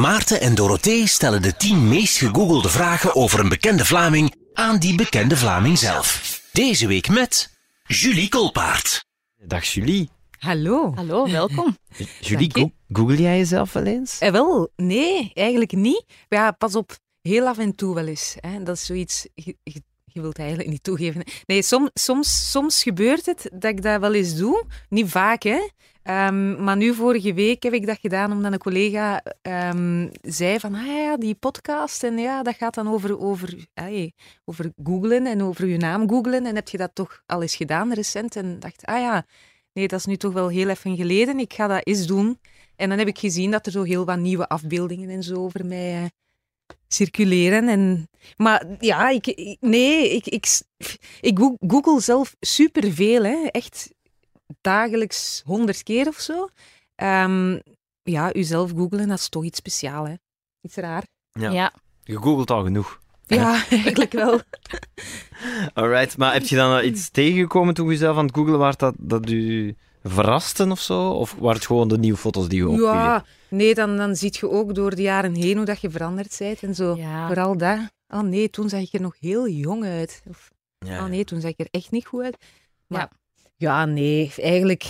Maarten en Dorothee stellen de 10 meest gegoogelde vragen over een bekende Vlaming aan die bekende Vlaming zelf. Deze week met Julie Kolpaard. Dag Julie. Hallo. Hallo, welkom. Julie, go- google jij jezelf wel eens? Eh, wel, nee, eigenlijk niet. Maar ja, pas op, heel af en toe wel eens. Hè. Dat is zoiets, je, je, je wilt eigenlijk niet toegeven. Nee, som, soms, soms gebeurt het dat ik dat wel eens doe. Niet vaak, hè. Ehm, maar nu, vorige week, heb ik dat gedaan omdat een collega ehm, zei van, ah ja, die podcast, en ja, dat gaat dan over, over, over googlen en over je naam googlen. En heb je dat toch al eens gedaan recent? En dacht, ah ja, nee, dat is nu toch wel heel even geleden. Ik ga dat eens doen. En dan heb ik gezien dat er zo heel wat nieuwe afbeeldingen en zo over mij eh, circuleren. En, maar ja, ik, ik- nee, ik, ik, ik go- google zelf superveel. Hè. Echt dagelijks honderd keer of zo. Ehm, ja, uzelf googlen, dat is toch iets speciaals. Hè. Iets raar. Ja. Ja. Je googelt al genoeg. Ja, eigenlijk wel. Alright, maar heb je dan iets tegengekomen toen je zelf aan het googlen was dat, dat u verraste of zo? Of waren het gewoon de nieuwe foto's die je opvielen? Ja, nee, dan, dan zie je ook door de jaren heen hoe dat je veranderd bent en zo. Ja. Vooral dat. Oh nee, toen zag ik er nog heel jong uit. Of, Ja, Oh nee, toen zag ik er echt niet goed uit. Maar Ja. nee, eigenlijk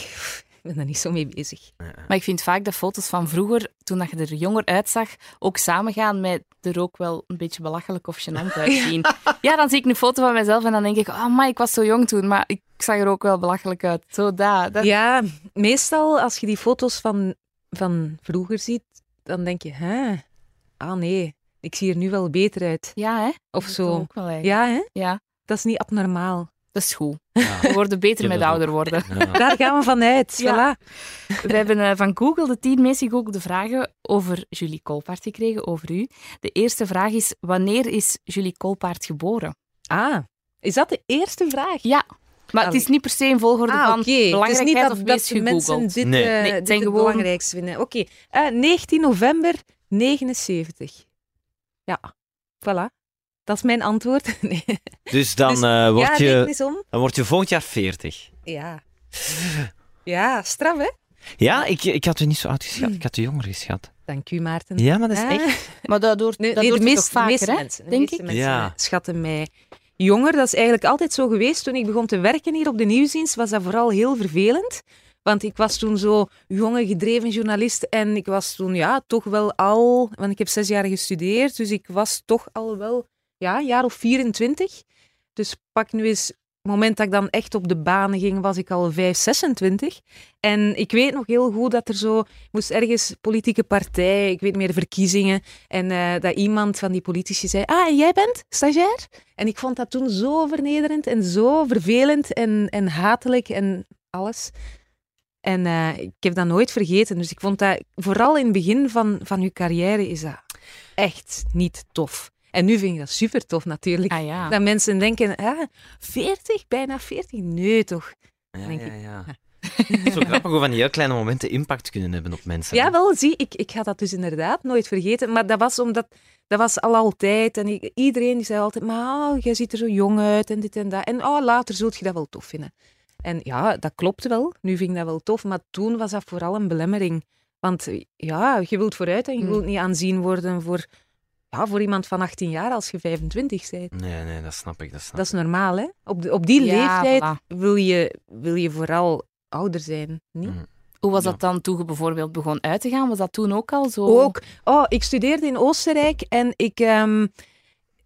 ik ben daar niet zo mee bezig. Maar ik vind vaak dat foto's van vroeger, toen dat je er jonger uitzag, ook samengaan met er ook wel een beetje belachelijk of gênant uitzien. ja. dan zie ik een foto van mezelf en dan denk ik, oh maar ik was zo jong toen, maar ik zag er ook wel belachelijk uit. Zo dat. dat Ja, meestal als je die foto's van, van vroeger ziet, dan denk je, hè, ah nee, ik zie er nu wel beter uit. Ja, hè? Of Dat zo. Ook wel eigenlijk. Ja, hè? Ja, Dat is niet abnormaal. Dat is goed. Ja. We worden beter met ouder worden. Ja. Daar gaan we vanuit. Ja. Voilà. We hebben eh, van Google de tien meest gegoogelde vragen over Julie Kolpaard gekregen, over u. De eerste vraag is, wanneer is Julie Kolpaard geboren? Ah, is dat de eerste vraag? Ja, maar het is niet per se in volgorde Ah, van oké. Het is belangrijkheid niet of dat, dat de mensen dit, Nee. eh, Nee, het dit zijn het gewoon- belangrijkste vinden. Oké, Eh, 19 november 79. Ja, voilà. Dat is mijn antwoord. Nee. Dus dan, Dus, eh, word ja, je, dan word je volgend jaar 40. Ja. Ja, straf hè? Ja, ik, ik had u niet zo oud geschat. Ik had u jonger geschat. Dank u, Maarten. Ja, maar dat is Ah. echt... Maar dat hoort, Nee, dat nee, de meest- vaker, meeste mensen, de denk meeste ik. mensen Ja. schatten mij jonger. Dat is eigenlijk altijd zo geweest. Toen ik begon te werken hier op de nieuwsdienst, was dat vooral heel vervelend. Want ik was toen zo jonge, gedreven journalist en ik was toen ja, toch wel al... Want ik heb zes jaar gestudeerd, dus ik was toch al wel ja, jaar of 24. Dus pak nu eens... Het moment dat ik dan echt op de baan ging, was ik al 5, 26. En ik weet nog heel goed dat er zo... moest ergens politieke partij, ik weet meer, verkiezingen. En eh, dat iemand van die politici zei, ah, en jij bent stagiair? En ik vond dat toen zo vernederend en zo vervelend en, en hatelijk en alles. En eh, ik heb dat nooit vergeten. Dus ik vond dat, vooral in het begin van, van uw carrière, is dat echt niet tof. En nu vind ik dat super tof natuurlijk. Ah ja. Dat mensen denken, ah, 40, bijna 40? Nee, toch? Ja, denk ja, ik. ja. Het is zo grappig hoe van die heel kleine momenten impact kunnen hebben op mensen. Ja, wel, zie, ik, ik ga dat dus inderdaad nooit vergeten. Maar dat was omdat, dat was al altijd. En ik- iedereen die zei altijd, maar oh, jij ziet er zo jong uit en dit en dat. En oh, later zult je dat wel tof vinden. En ja, dat klopt wel. Nu vind ik dat wel tof. Maar toen was dat vooral een belemmering. Want ja, je wilt vooruit en je Hmm. wilt niet aanzien worden voor, ja, voor iemand van 18 jaar als je 25 bent. Nee, nee, dat snap ik. Dat snap Dat is normaal, hè? Op, de, op die Ja, leeftijd voilà. wil, je, wil je vooral ouder zijn, niet? Mm. Hoe was Ja. dat dan toen je bijvoorbeeld begon uit te gaan? Was dat toen ook al zo? Ook. Oh, ik studeerde in Oostenrijk en ik, ehm,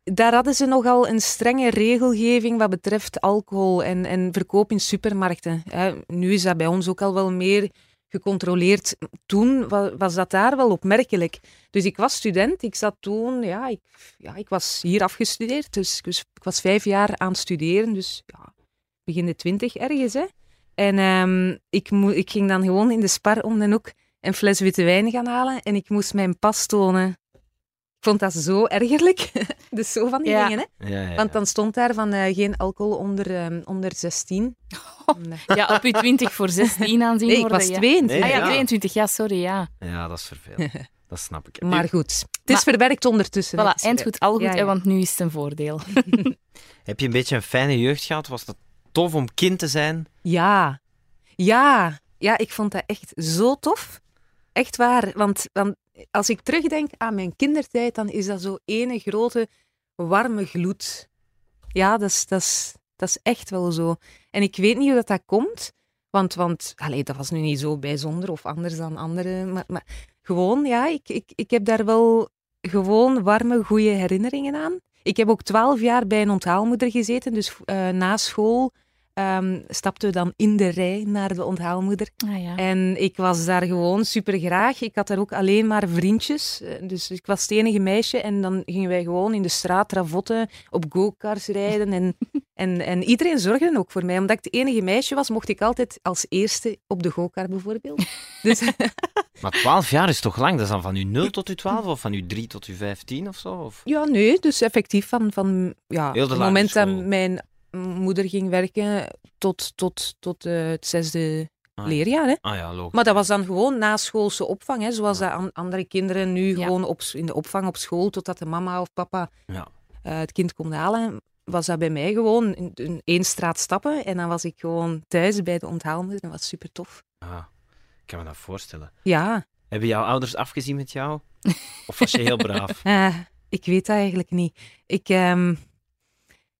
daar hadden ze nogal een strenge regelgeving wat betreft alcohol en, en verkoop in supermarkten. Hè, nu is dat bij ons ook al wel meer gecontroleerd. Toen wa- was dat daar wel opmerkelijk. Dus ik was student, ik zat toen, ja, ik, ja, ik was hier afgestudeerd, dus ik was, vijf jaar aan het studeren, dus ja, begin de twintig ergens. Hè. En ehm, ik, ik ging dan gewoon in de spar om de hoek een fles witte wijn gaan halen en ik moest mijn pas tonen. Ik vond dat zo ergerlijk. dus zo van die Ja. dingen, hè. Ja, ja, ja. Want dan stond daar van eh, geen alcohol onder, ehm, onder 16. Nee. Ja, op je 20 voor 16 aanzien Nee, ik was ja. 22. Nee, Ah ja, Ja. 22, ja, sorry, ja. Ja, dat is vervelend. Dat snap ik. Maar goed, het is Maar- verwerkt ondertussen. Voilà, eind goed, al goed, Ja, hè, ja. want nu is het een voordeel. Heb je een beetje een fijne jeugd gehad? Was dat tof om kind te zijn? Ja, ja, ja, ik vond dat echt zo tof. Echt waar, want, want als ik terugdenk aan mijn kindertijd, dan is dat zo ene grote warme gloed. Ja, dat is, dat is, dat is echt wel zo. En ik weet niet hoe dat, dat komt, want, want allee, dat was nu niet zo bijzonder of anders dan anderen. Maar, maar gewoon, ja, ik, ik, ik heb daar wel gewoon warme, goede herinneringen aan. Ik heb ook twaalf jaar bij een onthaalmoeder gezeten, dus uh, na school um, stapten we dan in de rij naar de onthaalmoeder. Ah, ja. En ik was daar gewoon super graag. Ik had daar ook alleen maar vriendjes. Eh, dus ik was het enige meisje. En dan gingen wij gewoon in de straat ravotten, op go-karts rijden. En, en, en iedereen zorgde ook voor mij. Omdat ik het enige meisje was, mocht ik altijd als eerste op de go-kart bijvoorbeeld. Dus... maar 12 jaar is toch lang? Dat is dan van u 0 tot u 12 of van u 3 tot u 15 of zo? Of? Ja, nee. Dus effectief van, van ja, het moment dat mijn moeder ging werken tot, tot, tot uh, het zesde ah, leerjaar. Hè. Ah, ja, logisch. Maar dat was dan gewoon naschoolse opvang, hè, zoals dat an andere kinderen nu gewoon op, in de opvang op school, totdat de mama of papa ja. uh, het kind kon halen. Was dat bij mij gewoon in, in één straat stappen en dan was ik gewoon thuis bij de onthaalmoeder. Dat was super tof. Ah, ik kan me dat voorstellen. Ja. Hebben jouw ouders afgezien met jou? Of was je heel braaf? uh, ik weet dat eigenlijk niet. Ik, um,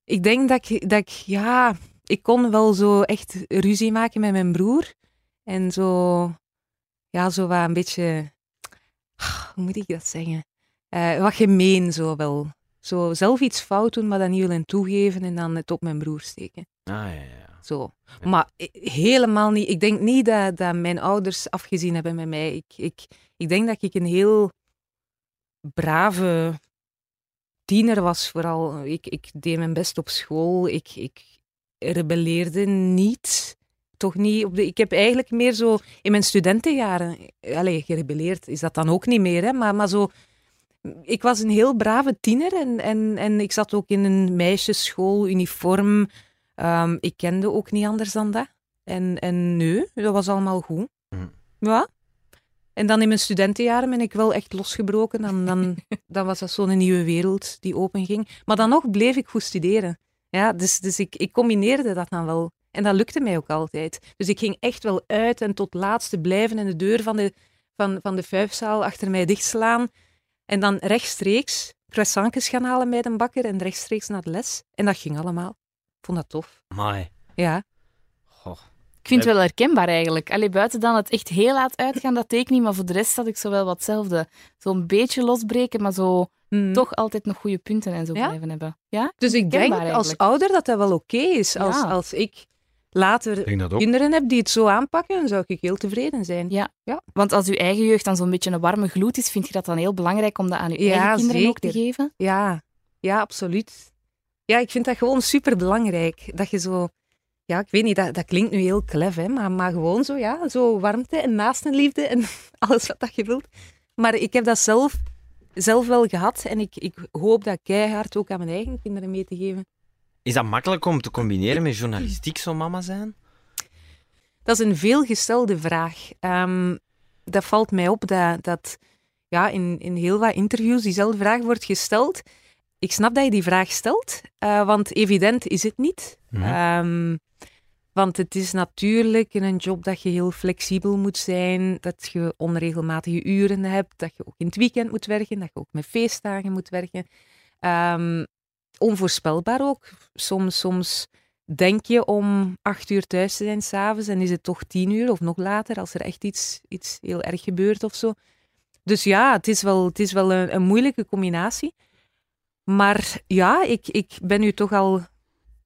ik denk dat ik, dat ik, ja, ik kon wel zo echt ruzie maken met mijn broer. En zo, ja, zo wat een beetje, hoe moet ik dat zeggen? Uh, wat gemeen zo wel. Zo zelf iets fout doen, maar dan niet willen toegeven en dan het op mijn broer steken. Ah, ja, ja. Zo. Maar helemaal niet. Ik denk niet dat, dat mijn ouders afgezien hebben met mij. Ik, ik, ik denk dat ik een heel brave tiener was vooral. Ik, ik deed mijn best op school. Ik, ik rebelleerde niet. Toch niet op de, ik heb eigenlijk meer zo in mijn studentenjaren. Allee, gerebelleerd is dat dan ook niet meer, hè, maar, maar zo. Ik was een heel brave tiener en, en, en ik zat ook in een meisjesschool, uniform. Um, ik kende ook niet anders dan dat. En, en nee, dat was allemaal goed. Mm. Ja, en dan in mijn studentenjaren ben ik wel echt losgebroken. Dan, dan, dan was dat zo'n nieuwe wereld die openging. Maar dan nog bleef ik goed studeren. Ja, dus dus ik, ik combineerde dat dan wel. En dat lukte mij ook altijd. Dus ik ging echt wel uit en tot laatste blijven en de deur van de, van, van de vijfzaal achter mij dichtslaan. En dan rechtstreeks croissantjes gaan halen bij de bakker en rechtstreeks naar de les. En dat ging allemaal. Ik vond dat tof. Mai. Ja. Vind het wel herkenbaar eigenlijk. Allee, buiten dan het echt heel laat uitgaan, dat ik niet. Maar voor de rest had ik zo wel wat hetzelfde. Zo'n beetje losbreken, maar zo Mm. toch altijd nog goede punten en zo Ja? blijven hebben. Ja? Dus ik denk als ouder dat dat wel oké is. Als, Ja. als ik later kinderen heb die het zo aanpakken, dan zou ik heel tevreden zijn. Ja. Ja. Want als uw eigen jeugd dan zo'n beetje een warme gloed is, vind je dat dan heel belangrijk om dat aan uw Ja, eigen kinderen ook te geven? Ja, ja, absoluut. Ja, ik vind dat gewoon super belangrijk. Dat je zo, ja, ik weet niet, dat, dat klinkt nu heel klef, hè, maar, maar gewoon zo, ja, zo warmte en naastenliefde en alles wat dat je wilt. Maar ik heb dat zelf, zelf wel gehad en ik, ik hoop dat keihard ook aan mijn eigen kinderen mee te geven. Is dat makkelijk om te combineren met journalistiek, zo'n mama zijn? Dat is een veelgestelde vraag. Ehm, dat valt mij op dat, dat ja, in, in heel wat interviews diezelfde vraag wordt gesteld. Ik snap dat je die vraag stelt, eh, want evident is het niet. Mhm. Ehm, want het is natuurlijk een job dat je heel flexibel moet zijn, dat je onregelmatige uren hebt, dat je ook in het weekend moet werken, dat je ook met feestdagen moet werken. Ehm, onvoorspelbaar ook. Soms, soms denk je om acht uur thuis te zijn s'avonds en is het toch tien uur of nog later als er echt iets, iets heel erg gebeurt of zo. Dus ja, het is wel, het is wel een, een moeilijke combinatie. Maar ja, ik, ik ben nu toch al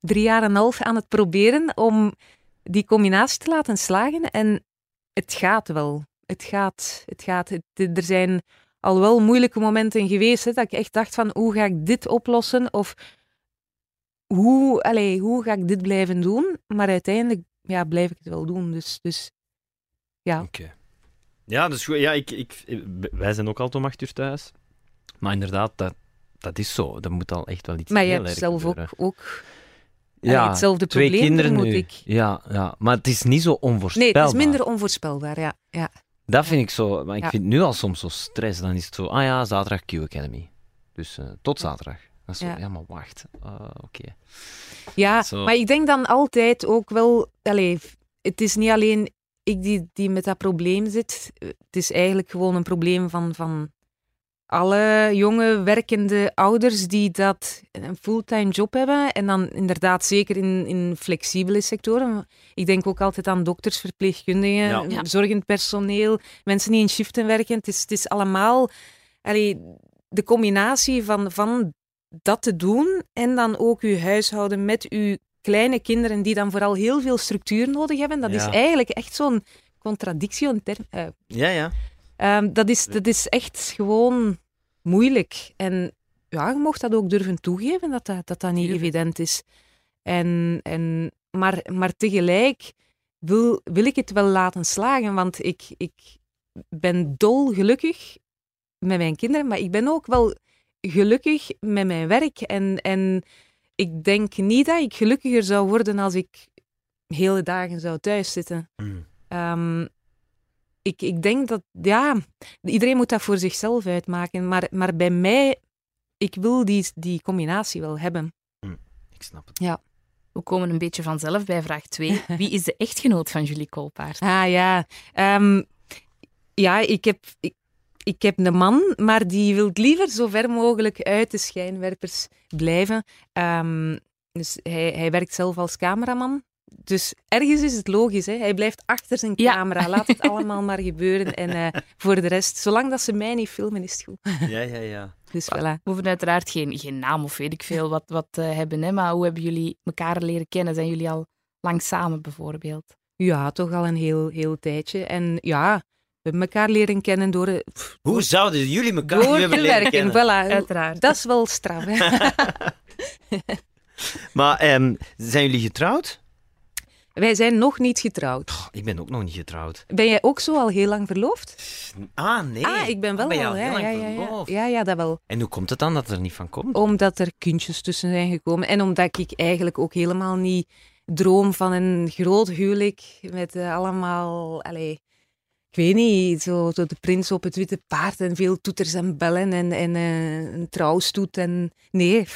drie jaar en een half aan het proberen om die combinatie te laten slagen. En het gaat wel. Het gaat. Het gaat. Er zijn al wel moeilijke momenten geweest dat ik echt dacht van hoe ga ik dit oplossen? Of hoe, allee, hoe ga ik dit blijven doen? Maar uiteindelijk ja, blijf ik het wel doen. Dus, dus ja. Oké. Ja, dus. Ja, ik, ik, wij zijn ook altijd om acht uur thuis. Maar inderdaad, dat, dat is zo. Dat moet al echt wel iets Maar je hebt zelf ook, gebeuren. ook ja, allee, hetzelfde twee probleem, kinderen vermoed nu. ik. Ja, ja, maar het is niet zo Nee, onvoorspelbaar. het is minder onvoorspelbaar, ja. ja. Dat vind ik zo. Maar ik Ja. vind nu al soms zo stress. Dan is het zo, ah ja, zaterdag Q Academy. Dus eh, tot zaterdag. Dat is zo, ja. Ja. maar wacht. Ah, Oké. Ja, Zo. maar ik denk dan altijd ook wel... Allee, het is niet alleen ik die, die met dat probleem zit. Het is eigenlijk gewoon een probleem van, van alle jonge werkende ouders die dat een fulltime job hebben en dan inderdaad zeker in, in flexibele sectoren. Ik denk ook altijd aan dokters, verpleegkundigen, Ja. Ja. zorgend personeel, mensen die in shiften werken. Het is, het is allemaal allee, de combinatie van, van dat te doen en dan ook uw huishouden met uw kleine kinderen die dan vooral heel veel structuur nodig hebben. Dat is eigenlijk echt zo'n contradictie. een term- eh, Ja, ja. Ehm, dat, is, dat is echt gewoon moeilijk. En ja, je mocht dat ook durven toegeven, dat dat, dat, dat niet evident is. En, en, maar, maar tegelijk wil, wil ik het wel laten slagen, want ik, ik ben dolgelukkig met mijn kinderen, maar ik ben ook wel gelukkig met mijn werk. En, en ik denk niet dat ik gelukkiger zou worden als ik hele dagen zou thuiszitten. Mm. Ehm, ik, ik denk dat, ja, iedereen moet dat voor zichzelf uitmaken. Maar, maar bij mij, ik wil die, die combinatie wel hebben. Ik snap het. We komen een beetje vanzelf bij vraag 2. Wie is de echtgenoot van Julie Koolpaard? Ah ja, Ehm, ja, ik heb, ik, ik heb een man, maar die wil liever zo ver mogelijk uit de schijnwerpers blijven. Ehm, dus hij, hij werkt zelf als cameraman. Dus ergens is het logisch, hè? hij blijft achter zijn Ja. camera. Laat het allemaal maar gebeuren. En eh, voor de rest, zolang dat ze mij niet filmen, is het goed. Ja, ja, ja. Dus voilà. We hoeven uiteraard geen, geen naam of weet ik veel wat, wat eh, hebben, hè? maar hoe hebben jullie elkaar leren kennen? Zijn jullie al lang samen bijvoorbeeld? Ja, toch al een heel, heel tijdje. En ja, we hebben elkaar leren kennen door, eh, pff, Hoe zouden jullie elkaar door hebben te leren werken. kennen? Voilà. Uiteraard. Dat is wel straf. Hè? Maar ehm, zijn jullie getrouwd? Wij zijn nog niet getrouwd. Ik ben ook nog niet getrouwd. Ben jij ook zo al heel lang verloofd? Ah, nee. ah, ik ben wel ben je al. al ja, heel lang ja, ja, ja. verloofd? ja, ja, dat wel. En hoe komt het dan dat er niet van komt? Omdat er kindjes tussen zijn gekomen. En omdat ik eigenlijk ook helemaal niet droom van een groot huwelijk met eh, allemaal... Allee, ik weet niet, zo, zo de prins op het witte paard en veel toeters en bellen en, en eh, een trouwstoet. En, nee.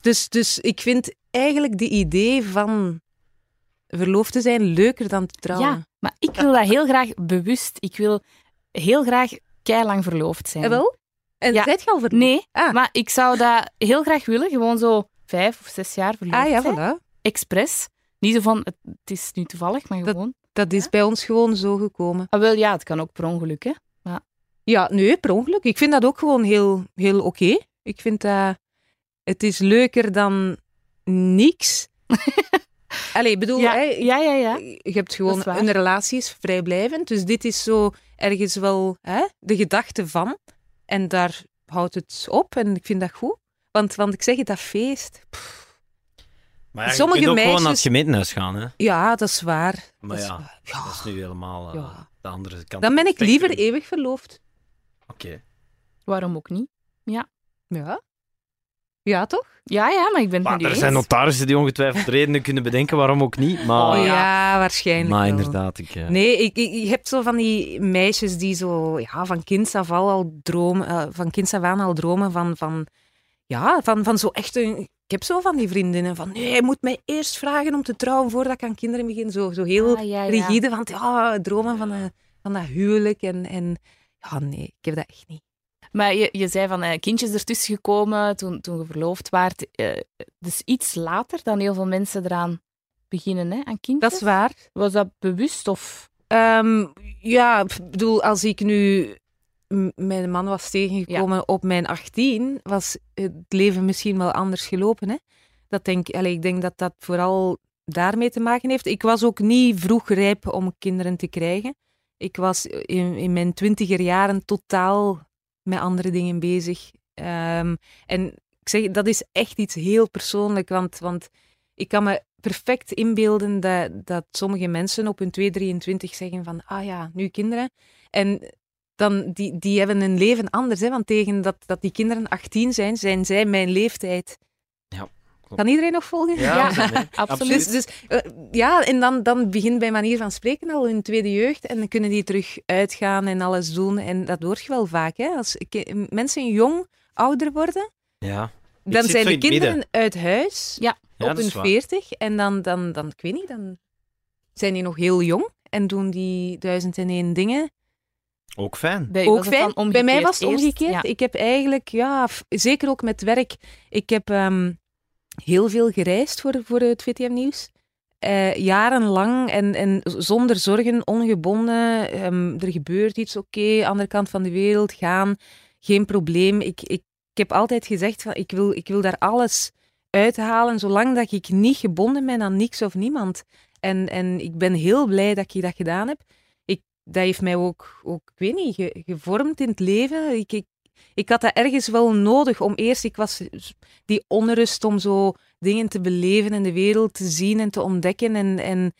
Dus, dus ik vind eigenlijk de idee van verloofd te zijn leuker dan te trouwen. Ja, maar ik wil dat heel graag bewust. Ik wil heel graag keilang verloofd zijn. En wel? En Ja. zijt je al verloofd? Nee, Ah. maar ik zou dat heel graag willen. Gewoon zo vijf of zes jaar verloofd Ah ja, zijn. voilà. Expres. Niet zo van, het, is nu toevallig, maar gewoon. Dat is bij ons gewoon zo gekomen. Ah, wel, ja, het kan ook per ongeluk, hè. Ja, nee, per ongeluk. Ik vind dat ook gewoon heel, heel oké. Ik vind dat... Het is leuker dan niks. Allee, bedoel, Ja, hè, ja, ja, ja. je hebt gewoon een relatie is vrijblijvend. Dus dit is zo ergens wel hè, de gedachte van. En daar houdt het op. En ik vind dat goed. Want, want ik zeg het, dat feest. Maar ja, Sommige je kunt ook gewoon naar het meisjes- gemeentehuis gaan, hè? Ja, dat is waar. Maar Dat is ja, waar. Ja. dat is nu helemaal Ja. de andere kant. Dan ben ik liever eeuwig verloofd. Oké. Waarom ook niet? Ja. Ja, toch? Ja, ja, maar ik ben het u er eens. zijn notarissen die ongetwijfeld redenen kunnen bedenken waarom ook niet. Maar, Oh, ja. waarschijnlijk maar wel. inderdaad, ik... eh, Nee, ik, ik, je hebt zo van die meisjes die zo ja, van kinds af al, al dromen, eh, van kinds af aan al dromen van, van, ja, van, van zo echt een... Ik heb zo van die vriendinnen van, nee, je moet mij eerst vragen om te trouwen voordat ik aan kinderen begin. Zo, zo heel Ah, ja, ja. rigide, van ja, dromen van, een, van dat huwelijk. En, en ja, nee, ik heb dat echt niet. Maar je, je zei van eh, kindjes ertussen gekomen toen, toen je verloofd waart. eh, dus iets later dan heel veel mensen eraan beginnen, hè, aan kindjes. Dat is waar. Was dat bewust of... Ehm, ja, ik bedoel, als ik nu mijn man was tegengekomen op mijn 18, was het leven misschien wel anders gelopen. Hè? Dat denk, allee, ik denk dat dat vooral daarmee te maken heeft. Ik was ook niet vroeg rijp om kinderen te krijgen. Ik was in, in mijn twintiger jaren totaal met andere dingen bezig. Ehm, en ik zeg, dat is echt iets heel persoonlijk, want, want ik kan me perfect inbeelden dat, dat sommige mensen op hun 2, 23 zeggen van, ah ja, nu kinderen. En dan, die, die hebben een leven anders, hè, want tegen dat, dat die kinderen 18 zijn, zijn zij mijn leeftijd. Kan iedereen nog volgen? Ja, absoluut. Dus, dus eh, ja, en dan, dan begint bij manier van spreken al hun tweede jeugd en dan kunnen die terug uitgaan en alles doen. En dat hoort je wel vaak, hè. Als mensen jong ouder worden, Ja. Dan zijn de midden. kinderen uit huis Ja. Ja, op hun. 40 en dan, dan, dan, ik weet niet, dan zijn die nog heel jong en doen die duizend en één dingen. Ook fijn. Bij, ook fijn. Bij mij was het eerst? omgekeerd. Ja. Ik heb eigenlijk, ja, zeker ook met werk, ik heb ehm, heel veel gereisd voor, voor het VTM-nieuws. Eh, jarenlang en, en zonder zorgen, ongebonden. Ehm, er gebeurt iets, oké, andere kant van de wereld, gaan, geen probleem. Ik, ik, heb altijd gezegd, van, ik, wil, ik wil daar alles uithalen, zolang dat ik niet gebonden ben aan niks of niemand. En, en ik ben heel blij dat ik dat gedaan heb. Ik, dat heeft mij ook, ook ik weet niet, ge- gevormd in het leven. Ik, ik had dat ergens wel nodig om eerst, ik was die onrust om zo dingen te beleven en de wereld te zien en te ontdekken. En, en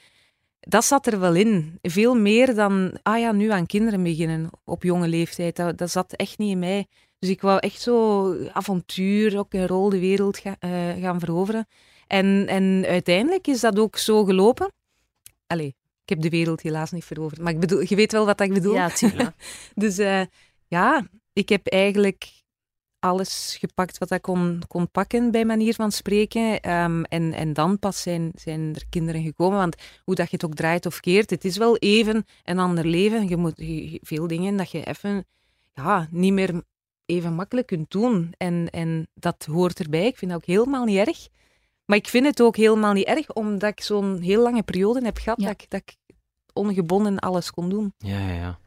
dat zat er wel in. Veel meer dan, ah ja, nu aan kinderen beginnen op jonge leeftijd. Dat, dat zat echt niet in mij. Dus ik wou echt zo avontuur, ook een rol de wereld ga- eh, gaan veroveren. En, en uiteindelijk is dat ook zo gelopen. Allee, ik heb de wereld helaas niet veroverd. Maar ik bedoel, je weet wel wat ik bedoel. Ja, tuurlijk. Dus eh, ja, ik heb eigenlijk alles gepakt wat ik kon, kon pakken, bij manier van spreken. Ehm, en, en dan pas zijn, zijn er kinderen gekomen. Want hoe dat je het ook draait of keert, het is wel even een ander leven. Je moet je- veel dingen dat je even ja, niet meer even makkelijk kunt doen. En, en dat hoort erbij. Ik vind dat ook helemaal niet erg. Maar ik vind het ook helemaal niet erg, omdat ik zo'n heel lange periode heb gehad Ja. dat, ik, dat ik ongebonden alles kon doen. Ja, ja, ja.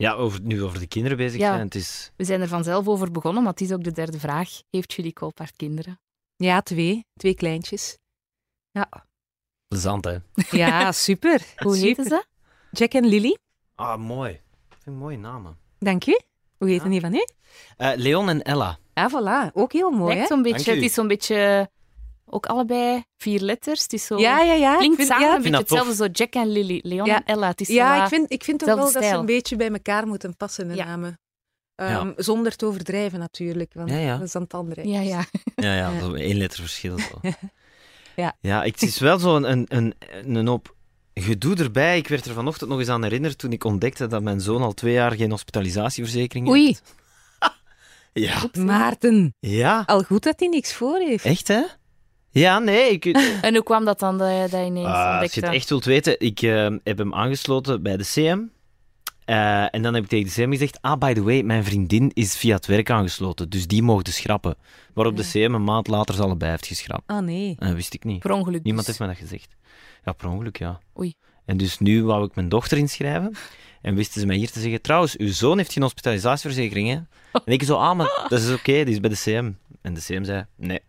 Ja, over, nu over de kinderen bezig Ja. zijn. Het is... We zijn er vanzelf over begonnen, maar het is ook de derde vraag. Heeft Julie Koolpaard kinderen? Ja, twee. Twee kleintjes. Ja, Plezant, hè? ja super. Hoe super. heten ze? Jack en Lily. Ah, mooi. Vind ik mooie namen. Dank u. Hoe heet Ja. die van u? Eh, Leon en Ella. Ah, voilà. Ook heel mooi, Lijkt hè? beetje, het is zo'n beetje... Ook allebei vier letters. Het is zo... Ja, ja, ja. Klinkt vind, samen ja, een beetje hetzelfde, zo Jack en Lily, Leon Ja. en Ella. Het is zo ja, ik vind, ik vind toch wel dat ze een beetje bij elkaar moeten passen, de Ja. namen. Ehm, Zonder te overdrijven, natuurlijk. Want Ja, ja. dat is dan het andere. Ja, ja. Ja, ja, Ja. dat is één letter verschil. Zo. Ja. ja, het is wel zo een, een, een, een hoop gedoe erbij. Ik werd er vanochtend nog eens aan herinnerd toen ik ontdekte dat mijn zoon al twee jaar geen hospitalisatieverzekering Oei, heeft. Ja. Maarten. Ja, Al goed dat hij niks voor heeft. echt hè? Ja, nee, ik, En hoe kwam dat dan dat je dat ineens Ah, als je het echt wilt weten, ik eh, heb hem aangesloten bij de CM. Eh, en dan heb ik tegen de CM gezegd, ah, by the way, mijn vriendin is via het werk aangesloten, dus die mogen schrappen. Waarop de CM een maand later ze allebei heeft geschrapt. Ah, nee. En dat wist ik niet. Per ongeluk Niemand dus. heeft me dat gezegd. Ja, per ongeluk, ja. Oei. En dus nu wou ik mijn dochter inschrijven. En wisten ze mij hier te zeggen, trouwens, uw zoon heeft geen hospitalisatieverzekering, hè? En ik zo, ah, maar dat is oké, die is bij de CM. En de CM zei, nee.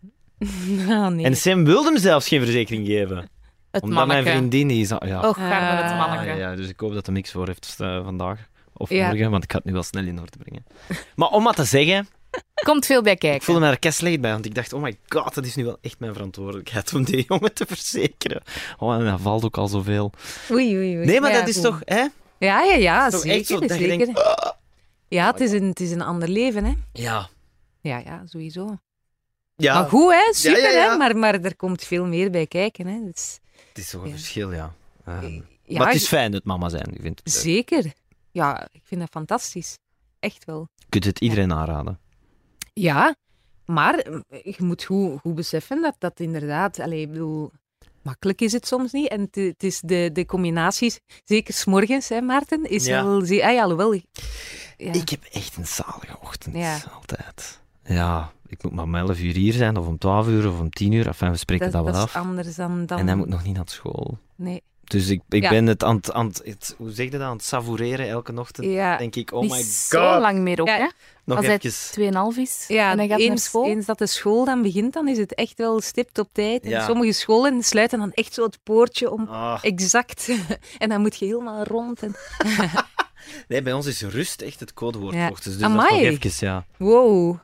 Ah, nee. En CM wilde hem zelfs geen verzekering geven. Het omdat mijn vriendin die is... Ja. Oh, garme het Ah, manneke. Ja, ja, dus ik hoop dat hij niks voor heeft eh, vandaag. Of Ja. morgen, want ik ga het nu wel snel in orde brengen. Maar om maar te zeggen, Komt veel bij ik kijken. voelde me er slecht bij, want ik dacht, oh my god, dat is nu wel echt mijn verantwoordelijkheid om die jongen te verzekeren. Oh, en dat valt ook al zoveel. Oei, oei, oei. Nee, maar Ja, dat is toch, hè? Ja, ja, ja, toch zeker. echt zo dat je zeker. denkt, "Ah." Ja, het is, een, het is een ander leven, hè. Ja. Ja, ja, sowieso. Ja, Maar goed, hè. Super, ja, ja. hè. Maar, maar er komt veel meer bij kijken, hè. Dus, het is toch een verschil, ja. Ja, maar het is fijn het mama zijn, ik vind het. Zeker. Ja, ik vind dat fantastisch. Echt wel. Je kunt het iedereen aanraden. Ja, maar eh, je moet goed, goed beseffen dat dat inderdaad... Allee, ik bedoel, makkelijk is het soms niet. En het, is de, de combinaties, zeker s'morgens, hè, Maarten, is wel... Ah ja, alhoewel... Ik heb echt een zalige ochtend, Ja. altijd. Ja, ik moet maar om 11 uur hier zijn, of om 12 uur, of om 10 uur. Enfin, we spreken dat, dat, wel dat is af. anders dan... dan En hij moet nog niet naar school. Nee. Dus ik, ik Ja. ben het aan het, aan het, hoe zeg je dat, aan het savoureren elke ochtend. Ja, denk ik, oh Niet my zo god. lang meer ook, Ja. hè? Nog Als hij even. 2,5 is ja en hij gaat naar eens, school. eens dat de school dan begint, dan is het echt wel stipt op tijd. Ja. En sommige scholen sluiten dan echt zo het poortje om Ah. exact... en dan moet je helemaal rond. En... Nee, bij ons is rust echt het codewoord. Ja. Dus dat is nog even, ja. Wow.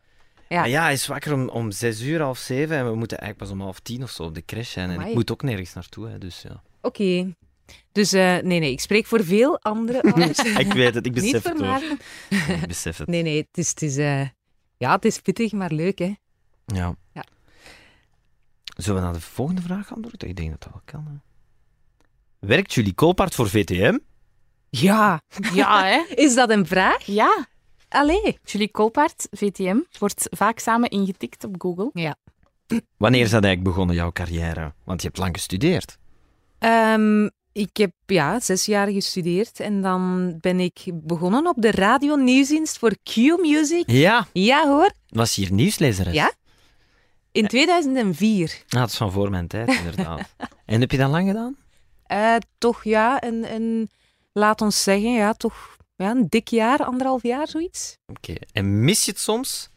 Ja. Ja. ja, hij is wakker om, om 6 uur, half 7 en we moeten eigenlijk pas om half 10 of zo op de crash zijn. En ik moet ook nergens naartoe, hè, dus ja. Oké. Dus eh, nee, nee, ik spreek voor veel andere ouders. Ik weet het, ik Niet besef voor het hoor. Ik besef het. Nee, nee, het is, het is, eh, ja, het is pittig, maar leuk, hè. Ja. Ja. Zullen we naar de volgende vraag gaan door? Ik denk dat dat wel kan. Hè. Werkt jullie Koolpaard voor VTM? Ja. Ja, hè? Is dat een vraag? Ja. Allee. Julie Koolpaard, VTM, wordt vaak samen ingetikt op Google. Wanneer is dat eigenlijk begonnen, jouw carrière? Want je hebt lang gestudeerd. Ehm, Ik heb ja, zes jaar gestudeerd en dan ben ik begonnen op de radio nieuwsdienst voor Q-Music. Ja, Ja hoor, was hier nieuwslezeres. Ja? in 2004. Ah, dat is van voor mijn tijd, inderdaad. en heb je dat lang gedaan? Eh, toch ja, een, een, laat ons zeggen, ja, toch ja, een dik jaar, anderhalf jaar, zoiets. Oké. En mis je het soms?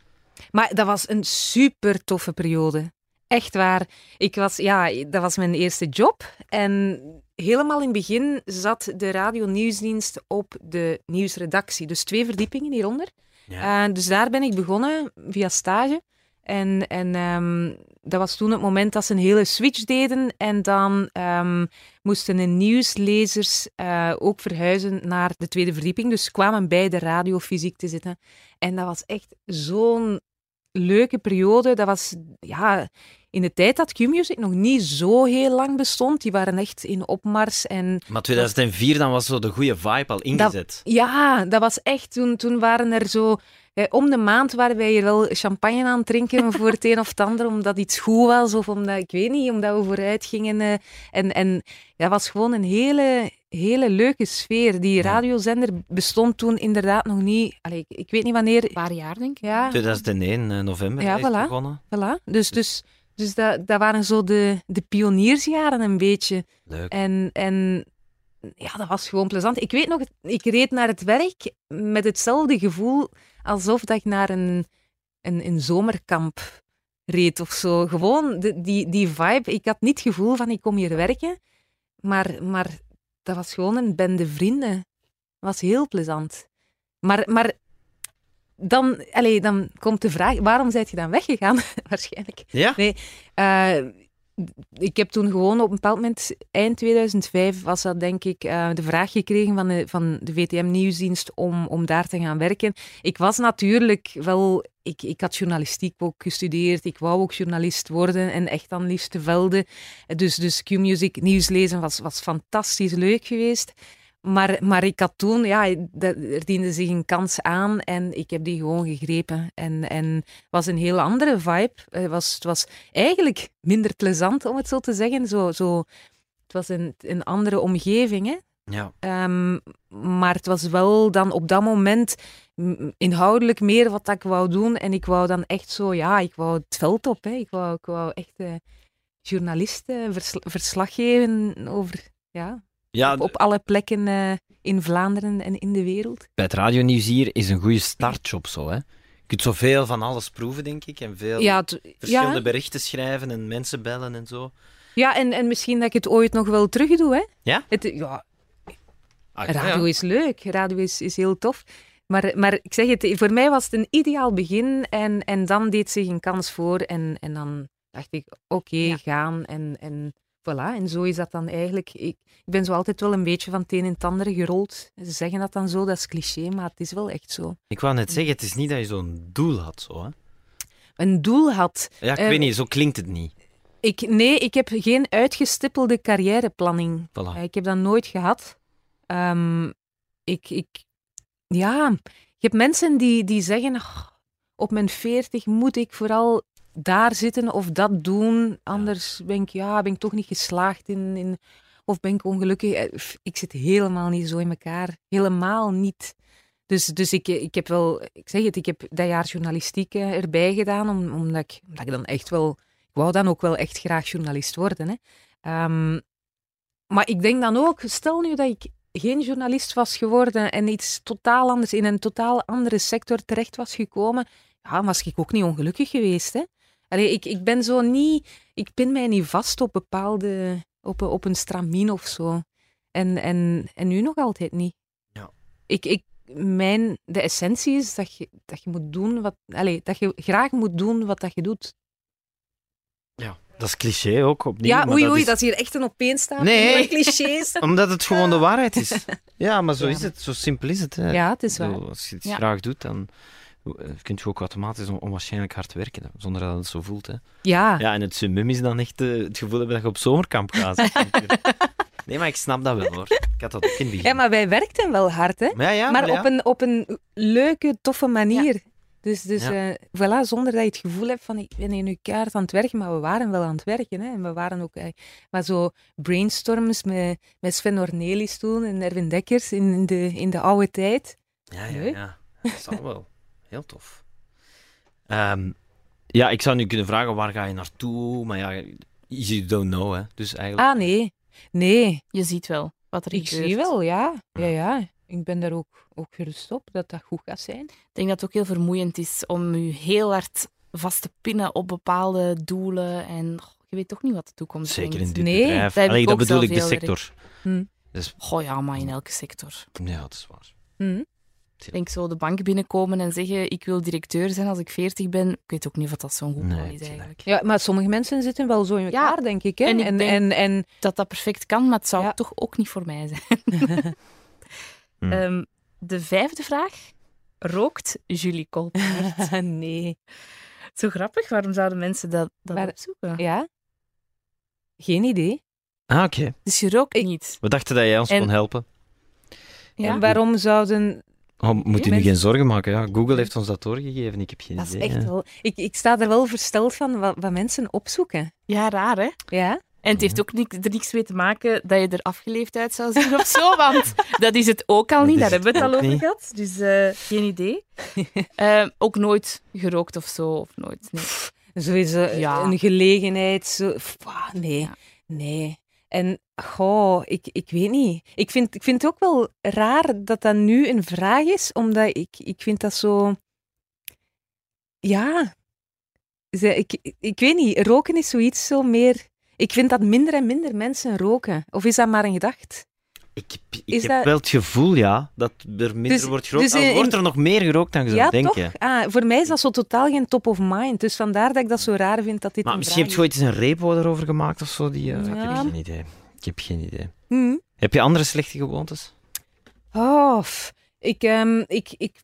Maar dat was een super toffe periode. Echt waar. Ik was, ja, dat was mijn eerste job. En helemaal in het begin zat de radio nieuwsdienst op de nieuwsredactie. Dus twee verdiepingen hieronder. Ja. Eh, dus daar ben ik begonnen via stage. En, en ehm, dat was toen het moment dat ze een hele switch deden. En dan ehm, moesten de nieuwslezers eh, ook verhuizen naar de tweede verdieping. Dus kwamen bij de radio fysiek te zitten. En dat was echt zo'n leuke periode. Dat was ja, in de tijd dat Q-Music nog niet zo heel lang bestond. Die waren echt in opmars. En Maar 2004, dan was zo de goede vibe al ingezet. ja, dat was echt. Toen, toen waren er zo. Eh, om de maand waren wij hier wel champagne aan het drinken voor het een of het ander, omdat iets goed was of omdat, ik weet niet, omdat we vooruit gingen. eh, en, en dat was gewoon een hele, hele leuke sfeer. Die radiozender bestond toen inderdaad nog niet. Allee, ik, ik weet niet wanneer. Een paar jaar, denk ik. Ja, 2001, eh, november, Ja, voilà. begonnen. voilà. Dus, dus, dus dat, dat waren zo de, de pioniersjaren een beetje. Leuk. En, en ja, dat was gewoon plezant. Ik weet nog, ik reed naar het werk met hetzelfde gevoel alsof dat ik naar een, een, een zomerkamp reed of zo. Gewoon de, die, die vibe. Ik had niet het gevoel van ik kom hier werken, maar, maar dat was gewoon een bende vrienden. Dat was heel plezant. Maar, maar dan, allez, dan komt de vraag, waarom zijt je dan weggegaan? Waarschijnlijk. Ja? Nee, eh, ik heb toen gewoon op een bepaald moment, eind 2005, was dat denk ik eh, de vraag gekregen van de, van de VTM Nieuwsdienst om, om daar te gaan werken. Ik was natuurlijk wel, ik, ik had journalistiek ook gestudeerd, ik wou ook journalist worden en echt aan liefste velden. Dus, dus Q-Music nieuws lezen was, was fantastisch leuk geweest. Maar, maar ik had toen, ja, dat- er diende zich een kans aan en ik heb die gewoon gegrepen. En, en was een heel andere vibe. Het was, het was eigenlijk minder plezant, om het zo te zeggen. Zo, zo, het was een, een andere omgeving, hè. Ja. Ehm, maar het was wel dan op dat moment inhoudelijk meer wat ik wou doen. En ik wou dan echt zo, ja, ik wou het veld op. Hè. Ik, wou, ik wou echt eh, journalisten versla- verslag geven over, ja, Ja, op, op alle plekken eh, in Vlaanderen en in de wereld. bij het radionieuws hier is een goede startjob zo, hè. Je kunt zoveel van alles proeven, denk ik, en veel Ja, verschillende ja, berichten schrijven en mensen bellen en zo. ja en, en misschien dat ik het ooit nog wel terug doe. Hè. Ja? Het, ja, Ah, Radio ja. is leuk, radio is, is heel tof. Maar, maar ik zeg het, voor mij was het een ideaal begin en, en dan deed zich een kans voor en, en dan dacht ik, oké, gaan en, en voilà. En zo is dat dan eigenlijk. Ik, ik ben zo altijd wel een beetje van het een in het ander gerold. Ze zeggen dat dan zo, dat is cliché, maar het is wel echt zo. Ik wou net zeggen, het is niet dat je zo'n doel had, zo, hè. Een doel had. Ja, ik Eh, weet niet, zo klinkt het niet. Ik, nee, ik heb geen uitgestippelde carrièreplanning. Voilà. Eh, Ik heb dat nooit gehad. Ehm, ik, ik, ja, je hebt mensen die, die zeggen, "Ah, op mijn veertig moet ik vooral daar zitten of dat doen, anders ben ik, ja, ben ik toch niet geslaagd in, in of ben ik ongelukkig. Eh, Ik zit helemaal niet zo in elkaar, helemaal niet. Dus, dus ik, ik heb wel, ik zeg het, ik heb dat jaar journalistiek eh, erbij gedaan, om, omdat, ik, omdat ik dan echt wel, ik wou dan ook wel echt graag journalist worden. Hè. Ehm, maar ik denk dan ook, stel nu dat ik geen journalist was geworden en iets totaal anders, in een totaal andere sector terecht was gekomen, ja, was ik ook niet ongelukkig geweest. Hè? Allee, ik, ik ben zo niet, ik pin mij niet vast op bepaalde, op, een- op een stramien of zo. En, en, en nu nog altijd niet. Ja. Ik, ik, mijn, de essentie is dat je, dat je moet doen wat, allee, dat je graag moet doen wat dat je doet. Ja. Dat is cliché ook, opnieuw. ja, maar oei, dat oei, is- dat is hier echt een opeenstapeling Nee. van clichés. Omdat het gewoon de waarheid is. Ja, maar zo Ja. is het. Zo simpel is het. Hè. Ja, het is waar. bedoel, Als je Ja. graag doet, dan eh, kun je ook automatisch on- onwaarschijnlijk hard werken, hè, zonder dat het zo voelt. Hè. Ja, Ja, en het summum is dan echt eh, het gevoel hebben dat je op zomerkamp gaat. nee, maar ik snap dat wel hoor. Ik had dat ook in het begin. ja maar wij werkten wel hard, hè? Maar ja, ja, maar ja. op, een, op een leuke, toffe manier. Dus, dus Ja. eh, voilà, zonder dat je het gevoel hebt van ik ben hier nu kaart aan het werken, maar we waren wel aan het werken. Hè. En we waren ook, eh, maar zo brainstorms met, met Sven Ornelis toen en Erwin Dekkers in, in, de, in de oude tijd. Ja, ja, ja. Dat zal wel. Heel tof. Ehm, ja, ik zou nu kunnen vragen waar ga je naartoe, maar ja, you don't know, hè. Dus eigenlijk... Ah, nee. Nee, Je ziet wel wat er ik gebeurt. zie wel, ja. Ja, ja. Ik ben daar ook, ook gerust op dat dat goed gaat zijn. Ik denk dat het ook heel vermoeiend is om je heel hard vast te pinnen op bepaalde doelen. En je weet toch niet wat de toekomst Zeker in dit Nee, bedrijf. dat Allee, ik dat bedoel ik, de sector. Hm. Dus Goh ja, maar in elke sector. ja, dat is waar. Hm. Ik denk zo de bank binnenkomen en zeggen ik wil directeur zijn als ik 40 ben. Ik weet ook niet of dat zo'n goed Nee, plan is eigenlijk. Ja, maar sommige mensen zitten wel zo in elkaar, denk ik. Hè? en ik en, denk- en, en Dat dat perfect kan, maar het zou Ja. toch ook niet voor mij zijn. Hm. Ehm, de vijfde vraag. Rookt Julie Kolpaert? nee. Zo grappig, waarom zouden mensen dat, dat Maar- opzoeken? Ja? Geen idee. Ah, oké. Dus je rookt Ik- niet. We dachten dat jij ons En- kon helpen. Ja? En waarom zouden... Oh, moet je nu geen zorgen maken. Ja. Google heeft ons dat doorgegeven. Ik heb geen Dat is idee. echt hè. wel... Ik, ik sta er wel versteld van wat, wat mensen opzoeken. Ja, raar hè? Ja? En het heeft ook niks, er niks mee te maken dat je er afgeleefd uit zou zien of zo, want dat is het ook al niet. is Daar hebben we het al over niet. gehad. Dus eh, geen idee. Eh, ook nooit gerookt of zo, of nooit. Nee. Sowieso Ja. een gelegenheid. Zo, pff, ah, nee, Ja. nee. En, goh, ik, ik weet niet. Ik vind, ik vind het ook wel raar dat dat nu een vraag is, omdat ik, ik vind dat zo... Ja. Ze- Ik, ik weet niet, roken is zoiets zo meer... Ik vind dat minder en minder mensen roken. Of is dat maar een gedacht? Ik, heb- ik heb dat- wel het gevoel, ja, dat er minder Dus- wordt gerookt. dus Al in- wordt er nog meer gerookt dan je zou ja, denken. toch? Ah, voor mij is dat zo totaal geen top of mind. Dus vandaar dat ik dat zo raar vind dat dit Maar een misschien heb je ooit eens een repo erover gemaakt of zo. Die, eh, Ik Ja. heb geen idee. Ik heb geen idee. is. Hm. Heb je andere slechte gewoontes? Oh, f- ik, ehm, ik, ik,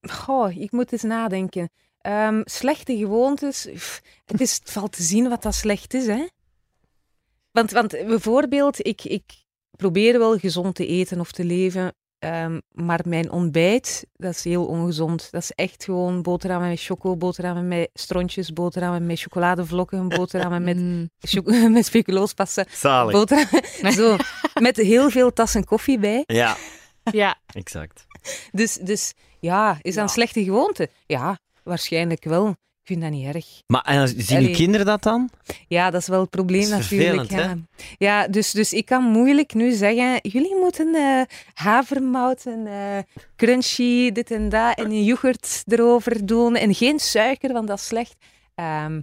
goh, ik moet eens nadenken. Ehm, slechte gewoontes. Het, is, het valt te zien wat dat slecht is, hè? Want, want bijvoorbeeld, ik, ik probeer wel gezond te eten of te leven. Ehm, maar mijn ontbijt, dat is heel ongezond. Dat is echt gewoon boterhammen met choco, boterhammen met strontjes, boterhammen met chocoladevlokken, boterhammen met, Mm. met speculoospasta, Zalig. boterhammen, zo, met heel veel tassen koffie bij. Ja, Ja, exact. Dus, dus ja, is dat een slechte gewoonte? Ja, waarschijnlijk wel. Ik vind dat niet erg. Maar en, zien Allee. uw kinderen dat dan? Ja, dat is wel het probleem natuurlijk. Ja, ja dus, dus ik kan moeilijk nu zeggen, jullie moeten eh havermout en eh, crunchy, dit en dat, en yoghurt erover doen. En geen suiker, want dat is slecht. Ehm,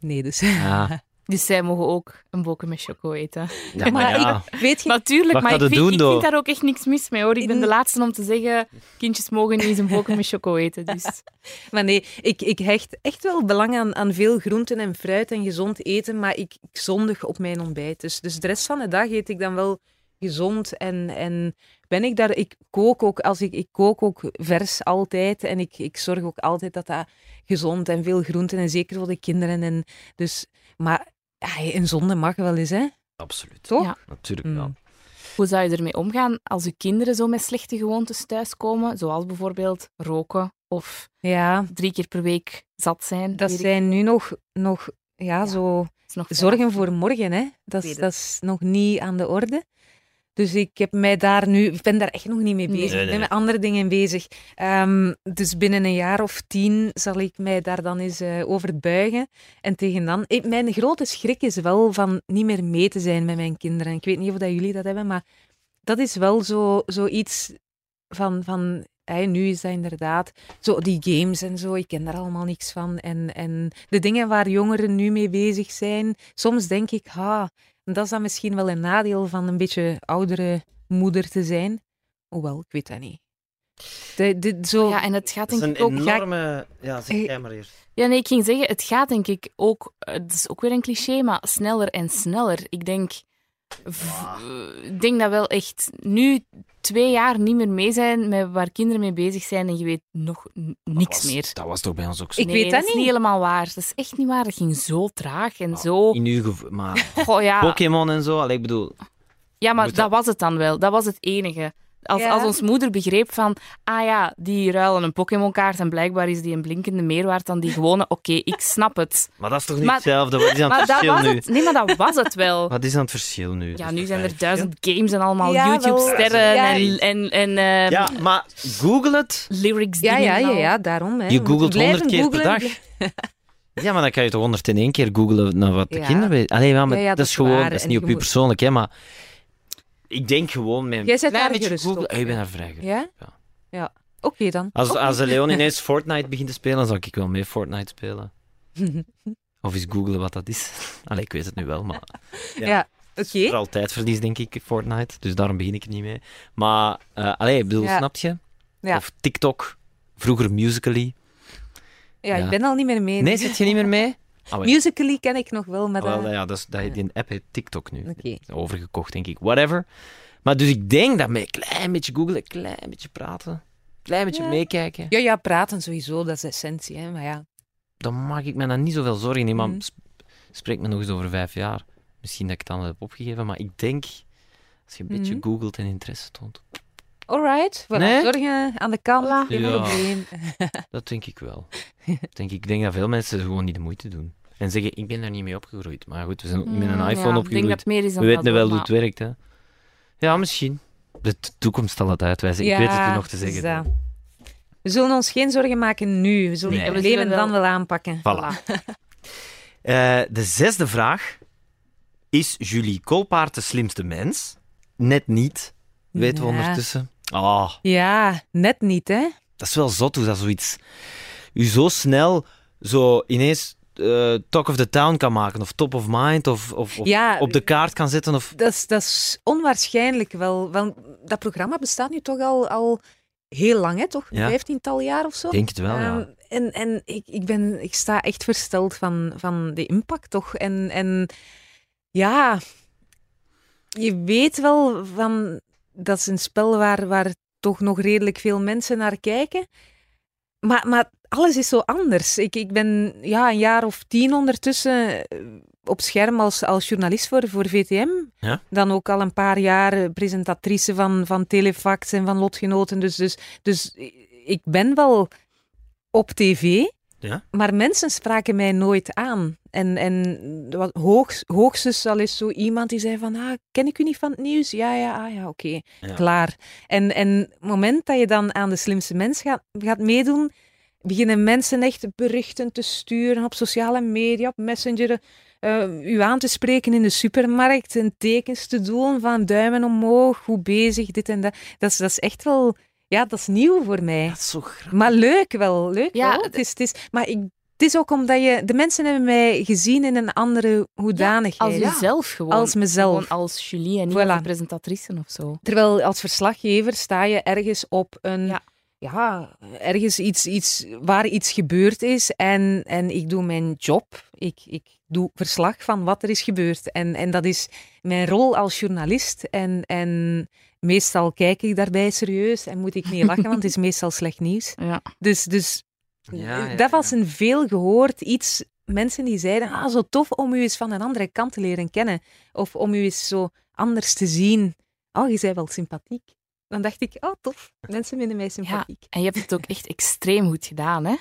nee, dus... Ja, dus zij mogen ook een boken met choco eten. ja maar ja. Weet je, Natuurlijk, Wat maar ik vind, doen, ik vind daar ook echt niks mis mee hoor. Ik ben de laatste om te zeggen, kindjes mogen niet eens een boken met choco eten. Dus Maar nee, ik, ik hecht echt wel belang aan, aan veel groenten en fruit en gezond eten, maar ik, ik zondig op mijn ontbijt. Dus, dus de rest van de dag eet ik dan wel gezond en, en ben ik daar... Ik kook ook, als ik, ik kook ook vers altijd en ik, ik zorg ook altijd dat dat gezond en veel groenten en zeker voor de kinderen. En dus, maar ja, een zonde mag wel eens, hè? Absoluut. Toch? Ja. Natuurlijk Mm. wel. hoe zou je ermee omgaan als je kinderen zo met slechte gewoontes thuiskomen? Zoals bijvoorbeeld roken of Ja, drie keer per week zat zijn. dat zijn nu nog, nog ja, Ja. zo... nog Zorgen voor morgen, hè? Dat is, dat is nog niet aan de orde. Dus ik heb mij daar nu, ik ben daar echt nog niet mee Nee. bezig. Nee, Ik ben nee. met andere dingen bezig. Ehm, dus binnen een jaar of tien zal ik mij daar dan eens eh, over buigen. En tegen dan, ik- mijn grote schrik is wel van niet meer mee te zijn met mijn kinderen. Ik weet niet of dat jullie dat hebben, maar dat is wel zo, zoiets van, van hey, nu is dat inderdaad zo die games en zo. Ik ken daar allemaal niks van. En, en de dingen waar jongeren nu mee bezig zijn, soms denk ik, ha, dat is dan misschien wel een nadeel van een beetje oudere moeder te zijn. Hoewel, ik weet dat niet. De, de, zo, Ja, en het gaat denk een ik ook... enorme... Ja, zeg jij maar eerst. Ja, nee, ik ging zeggen, het gaat denk ik ook... Het is ook weer een cliché, maar sneller en sneller. Ik denk... Ik denk dat wel echt nu twee jaar niet meer mee zijn met waar kinderen mee bezig zijn en je weet nog niks Dat was- meer. Dat was toch bij ons ook zo? Ik nee, weet dat is niet. niet helemaal waar. Dat is echt niet waar. Dat ging zo traag en zo... In uw gevoel, maar Goh, ja. Pokémon en zo, allee, ik bedoel... Ja, maar dat was het dan wel. Dat was het enige. Als, Ja. als ons moeder begreep van, ah ja, die ruilen een Pokémon-kaart en blijkbaar is die een blinkende meer waard dan die gewone. Oké, ik snap het. Maar dat is toch niet Maar- hetzelfde? Wat is aan Maar het dat verschil was nu? het. Nee, maar dat was het wel. Wat is aan het verschil nu? Ja, nu zijn er duizend games en allemaal Ja, YouTube-sterren ja. en, en, en eh, Ja, maar google het. lyrics Ja, ja, ja, al. ja, daarom. Hè. Je googelt 100 keer per dag. Ja, maar dan kan je toch 101 keer googlen naar wat de Ja. kinderen weten. Allee, ja, maar Ja, ja, dat, dat is gewoon, waar. dat is niet op je moet- persoonlijk, hè, maar ik denk gewoon een Jij zet klein daar beetje gerust googlen. op, Ah, ik ben ja. daar vrij gerust. Ja? Ja. Ja. Oké dan. Als, Oké. als de Leon ineens Fortnite begint te spelen, dan zal ik wel mee Fortnite spelen. Of eens googlen wat dat is. Allee, ik weet het nu wel, maar Ja. Ja, oké. vooral tijdverlies, denk ik, Fortnite. Dus daarom begin ik er niet mee. Maar, eh allee, ik bedoel, Ja. snap je? Ja. Of TikTok, vroeger Musical.ly. Ja, Ja. ik ben al niet meer mee. Nee, zit je niet meer mee? Ah. Musically ken ik nog wel, maar Ah, wel, ja, dat is, dat, die app heet TikTok nu. Overgekocht, denk ik. Whatever. Maar dus ik denk dat met een klein beetje googlen, een klein beetje praten, een klein beetje Ja. meekijken, Ja, ja, praten sowieso, dat is essentie. Hè? Maar ja, dan maak ik me dan niet zoveel zorgen in. Maar Mhm. spreek me nog eens over vijf jaar. Misschien dat ik het dan heb opgegeven, maar ik denk, als je een beetje Mhm. googelt en interesse toont, alright. Voilà, Nee? Zorgen aan de kant, Voilà. geen Ja. probleem. dat denk ik wel. denk, ik denk dat veel mensen gewoon niet de moeite doen. En zeggen, ik ben daar niet mee opgegroeid. Maar goed, we zijn ook niet met een Mm, iPhone ja, Ik denk opgegroeid. dat het meer is dan We weten dat, wel hoe het werkt, hè. Ja, misschien. De toekomst zal het uitwijzen. ik weet het nog te dus zeggen. dat. We zullen ons geen zorgen maken nu. We zullen Nee. het We probleem zullen dan wel- aanpakken. Voilà. Eh, de zesde vraag. Is Julie Kolpaard de slimste mens? Net niet. Weten we ondertussen. Ah, Ja, net niet, hè? dat is wel zot hoe dat zoiets... U zo snel zo ineens eh, talk of the town kan maken. Of top of mind. Of, of, of Ja, op de kaart kan zetten. Of... dat is, dat is onwaarschijnlijk wel. Want dat programma bestaat nu toch al, al heel lang, hè? Toch? Ja. Vijftiental jaar of zo? Ik denk het wel, ja. Ehm, en en ik, ik, ben, ik sta echt versteld van, van de impact, toch? En, en ja, je weet wel van dat is een spel waar, waar toch nog redelijk veel mensen naar kijken. Maar, maar alles is zo anders. Ik, ik ben ja, een jaar of tien ondertussen eh, op scherm als, als journalist voor, voor VTM. Ja. Dan ook al een paar jaar eh, presentatrice van, van Telefax en van Lotgenoten. Dus, dus, dus ik ben wel op tv, Ja. maar mensen spraken mij nooit aan. En, en wat hoog, hoogstens al is zo iemand die zei van, ah, ken ik u niet van het nieuws? Ja, ja, ah, ja, oké, Ja. klaar. En, en het moment dat je dan aan de slimste mens gaat, gaat meedoen, beginnen mensen echt berichten te sturen op sociale media, op Messenger, eh, u aan te spreken in de supermarkt en tekens te doen van duimen omhoog, goed bezig, dit en dat. Dat is, dat is echt wel, ja, dat is nieuw voor mij. Dat is zo grappig. Maar leuk wel, leuk Ja, wel. Het is, het is, maar ik, het is ook omdat je, de mensen hebben mij gezien in een andere hoedanigheid. Als jezelf gewoon. Als mezelf. Gewoon als Julie en niet Voilà. als presentatrice of zo. Terwijl als verslaggever sta je ergens op een... Ja. Ja, ergens iets, iets waar iets gebeurd is en, en ik doe mijn job. Ik, ik doe verslag van wat er is gebeurd. En, en dat is mijn rol als journalist. En, en meestal kijk ik daarbij serieus en moet ik mee lachen, want het is meestal slecht nieuws. Ja. Dus, dus Ja, ja, dat was een veel gehoord iets. Mensen die zeiden, ah, zo tof om u eens van een andere kant te leren kennen. Of om u eens zo anders te zien. Oh, je zei wel sympathiek. Dan dacht ik, oh tof, mensen vinden mij sympathiek. En je hebt het ook echt extreem goed gedaan, hè?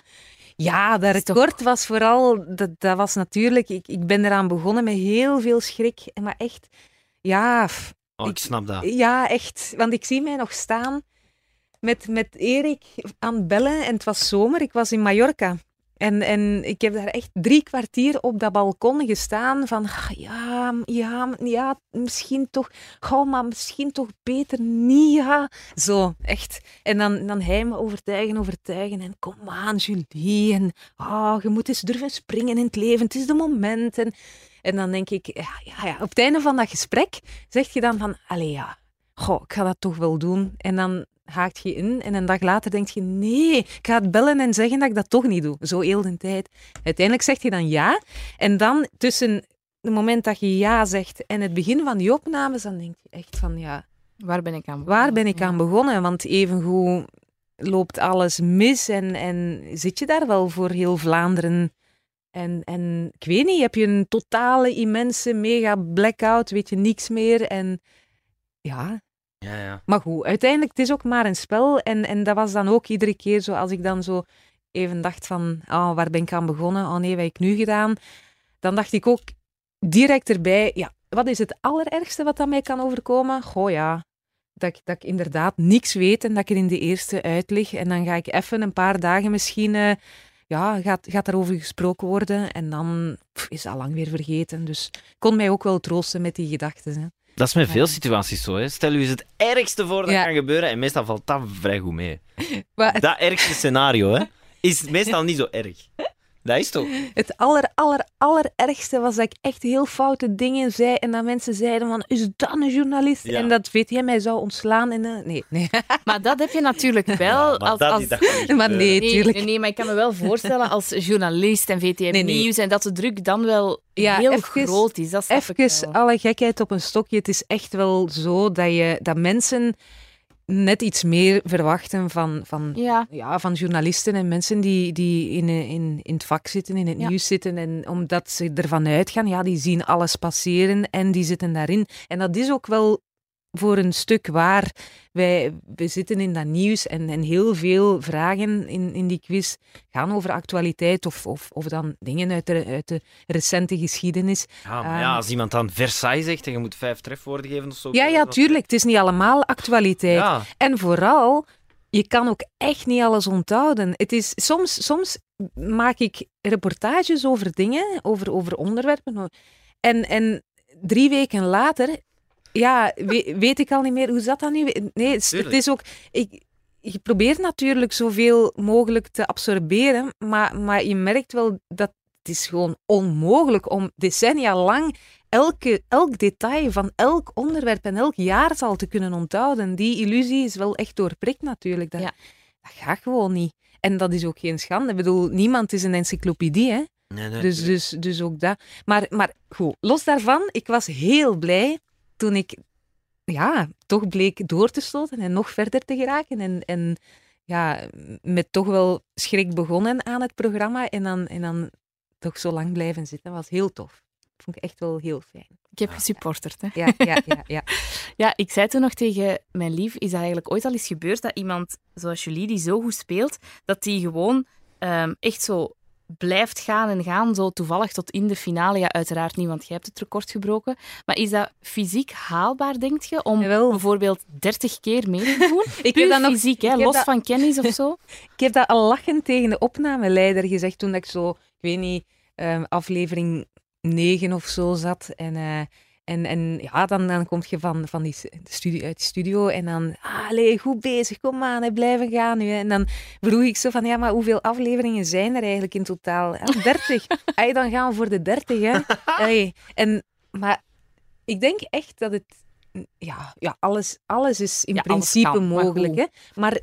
Ja, dat toch- record was vooral, dat, dat was natuurlijk, ik, ik ben eraan begonnen met heel veel schrik. Maar echt, ja, Oh, ik Ik- snap dat. ja, echt. Want ik zie mij nog staan met, met Erik aan het bellen en het was zomer. Ik was in Mallorca. En, en ik heb daar echt drie kwartier op dat balkon gestaan van ah, ja, ja, ja, misschien toch, gauw, maar misschien toch beter niet, ja. Zo, echt. En dan, dan hij me overtuigen, overtuigen en kom aan Julie en ah, je moet eens durven springen in het leven, het is de moment. En, en dan denk ik, ja, ja, ja, op het einde van dat gesprek zeg je dan van, allee ja, goh, ik ga dat toch wel doen. En dan haakt je in en een dag later denk je, nee, ik ga het bellen en zeggen dat ik dat toch niet doe. Zo heel de tijd. Uiteindelijk zegt je dan ja. En dan tussen het moment dat je ja zegt en het begin van die opnames, dan denk je echt van, ja, Waar ben ik aan waar ben ik aan begonnen? Want evengoed loopt alles mis en, en zit je daar wel voor heel Vlaanderen... En, en ik weet niet, heb je een totale, immense, mega blackout, weet je niks meer. En ja, Ja, ja. Maar goed, uiteindelijk, het is ook maar een spel. En, en dat was dan ook iedere keer zo, als ik dan zo even dacht van, oh, waar ben ik aan begonnen? Oh nee, wat heb ik nu gedaan? Dan dacht ik ook direct erbij, ja, wat is het allerergste wat aan mij kan overkomen? Goh ja, dat ik, dat ik inderdaad niks weet en dat ik er in de eerste uitlig. En dan ga ik even een paar dagen misschien, eh, ja, gaat, gaat daarover gesproken worden. En dan is dat lang weer vergeten. Dus ik kon mij ook wel troosten met die gedachten. Dat is met veel situaties zo. Hè. Stel u eens het ergste voor dat Ja. kan gebeuren en meestal valt dat vrij goed mee. Maar het, Dat ergste scenario hè, is meestal niet zo erg. Dat is toch? het aller, aller, allerergste was dat ik echt heel foute dingen zei. En dat mensen zeiden van, is dat een journalist? Ja. En dat VTM mij zou ontslaan. En, nee, nee. Maar dat heb je natuurlijk wel. Ja, maar als, dat, als... dat maar nee, Nee, tuurlijk. nee, nee, maar ik kan me wel voorstellen als journalist en VTM Nee, nee. Nieuws en dat de druk dan wel Ja, heel even- groot is. Dat Even alle gekheid op een stokje. Het is echt wel zo dat, je, dat mensen net iets meer verwachten van, van, Ja, ja, van journalisten en mensen die, die in, in, in het vak zitten, in het Ja. nieuws zitten. En omdat ze ervan uitgaan, ja, die zien alles passeren en die zitten daarin. En dat is ook wel voor een stuk waar. Wij, we zitten in dat nieuws en, en heel veel vragen in, in die quiz gaan over actualiteit of, of, of dan dingen uit de, uit de recente geschiedenis. Ja, maar Ehm. ja, als iemand aan Versailles zegt en je moet vijf trefwoorden geven of zo. Ja, ja, tuurlijk. Het is niet allemaal actualiteit. Ja, En vooral, je kan ook echt niet alles onthouden. Het is, soms, soms maak ik reportages over dingen, over, over onderwerpen. En, en drie weken later, ja, we- weet ik al niet meer hoe zat dat nu. Nee, het is, het Tuurlijk. is ook. Ik, je probeert natuurlijk zoveel mogelijk te absorberen, maar, maar je merkt wel dat het is gewoon onmogelijk om decennia lang elke, elk detail van elk onderwerp en elk jaartal te kunnen onthouden. Die illusie is wel echt doorprikt natuurlijk. Dat, Ja. dat gaat gewoon niet. En dat is ook geen schande. Ik bedoel, niemand is een encyclopedie, hè. nee, nee, Dus, dus, dus ook dat. Maar, maar goed, los daarvan, ik was heel blij toen ik ja, toch bleek door te stoten en nog verder te geraken. En, en ja, met toch wel schrik begonnen aan het programma en dan, en dan toch zo lang blijven zitten. Dat was heel tof. Vond ik echt wel heel fijn. ik heb gesupporterd. Hè. Ja, ja, ja. ja. Ja, ik zei toen nog tegen mijn lief, is dat eigenlijk ooit al eens gebeurd dat iemand zoals jullie, die zo goed speelt, dat die gewoon ehm, echt zo blijft gaan en gaan, zo toevallig tot in de finale. Ja, uiteraard niet, want jij hebt het record gebroken. Maar is dat fysiek haalbaar, denk je, om Jawel. bijvoorbeeld 30 keer mee te doen? Ik Puur heb dat nog fysiek, hè, los dat- van kennis of zo? Ik heb dat al lachend tegen de opnameleider gezegd toen ik zo, ik weet niet, ehm, aflevering 9 of zo zat. En, eh, en, en ja, dan, dan kom je van, van die s- de studio, uit de studio en dan, ah, allee, goed bezig, kom aan, hè, blijven gaan nu. hè. En dan vroeg ik zo van, ja, maar hoeveel afleveringen zijn er eigenlijk in totaal? Ja, 30. Ay, dan gaan we voor de 30, hè. Allee, en, maar ik denk echt dat het, ja, ja alles, alles is in Ja, principe kan, maar mogelijk, goed. hè. Maar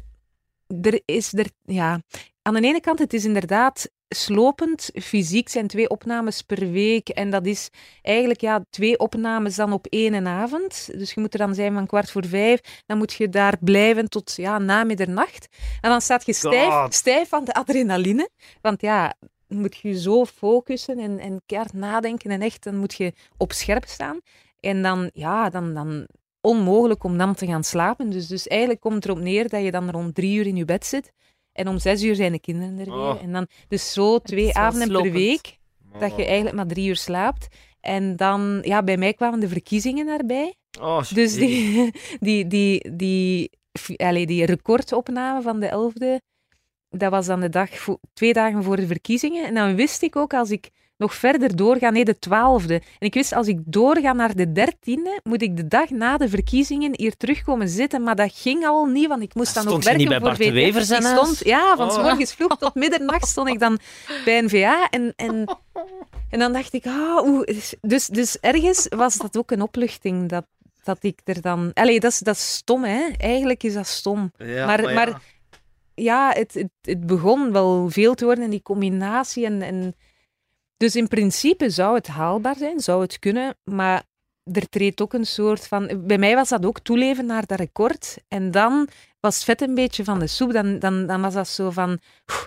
er is er, ja, aan de ene kant, het is inderdaad slopend. Fysiek zijn twee opnames per week. En dat is eigenlijk ja, twee opnames dan op één avond. Dus je moet er dan zijn van kwart voor vijf. Dan moet je daar blijven tot ja, na middernacht. En dan staat je stijf, stijf van de adrenaline. Want ja, dan moet je zo focussen en, en keihard nadenken. En echt, dan moet je op scherp staan. En dan, ja, dan, dan onmogelijk om dan te gaan slapen. Dus, dus eigenlijk komt het erop neer dat je dan rond drie uur in je bed zit. En om zes uur zijn de kinderen er weer. Oh. En dan, dus zo twee avonden per week, dat je eigenlijk maar drie uur slaapt. En dan, ja, bij mij kwamen de verkiezingen daarbij. Oh, Dus die, die, die, die, allee, die recordopname van de elfde, dat was dan de dag, twee dagen voor de verkiezingen. En dan wist ik ook, als ik nog verder doorga, nee, de twaalfde. En ik wist, als ik doorga naar de dertiende, moet ik de dag na de verkiezingen hier terugkomen zitten. Maar dat ging al niet, want ik moest dan Stond je werken niet bij voor zijn Ik stond, ja, van 's Oh. morgens vroeg tot middernacht stond ik dan bij een VA. En, en, en dan dacht ik, ah, oeh. Dus, dus ergens was dat ook een opluchting, dat, dat ik er dan... Allee, dat is, dat is stom, hè. Eigenlijk is dat stom. Ja, maar- ja. maar- Ja, het, het, het begon wel veel te worden, en die combinatie. En, en... Dus in principe zou het haalbaar zijn, zou het kunnen, maar er treedt ook een soort van... Bij mij was dat ook toeleven naar dat record. En dan was het vet een beetje van de soep. Dan, dan, dan was dat zo van...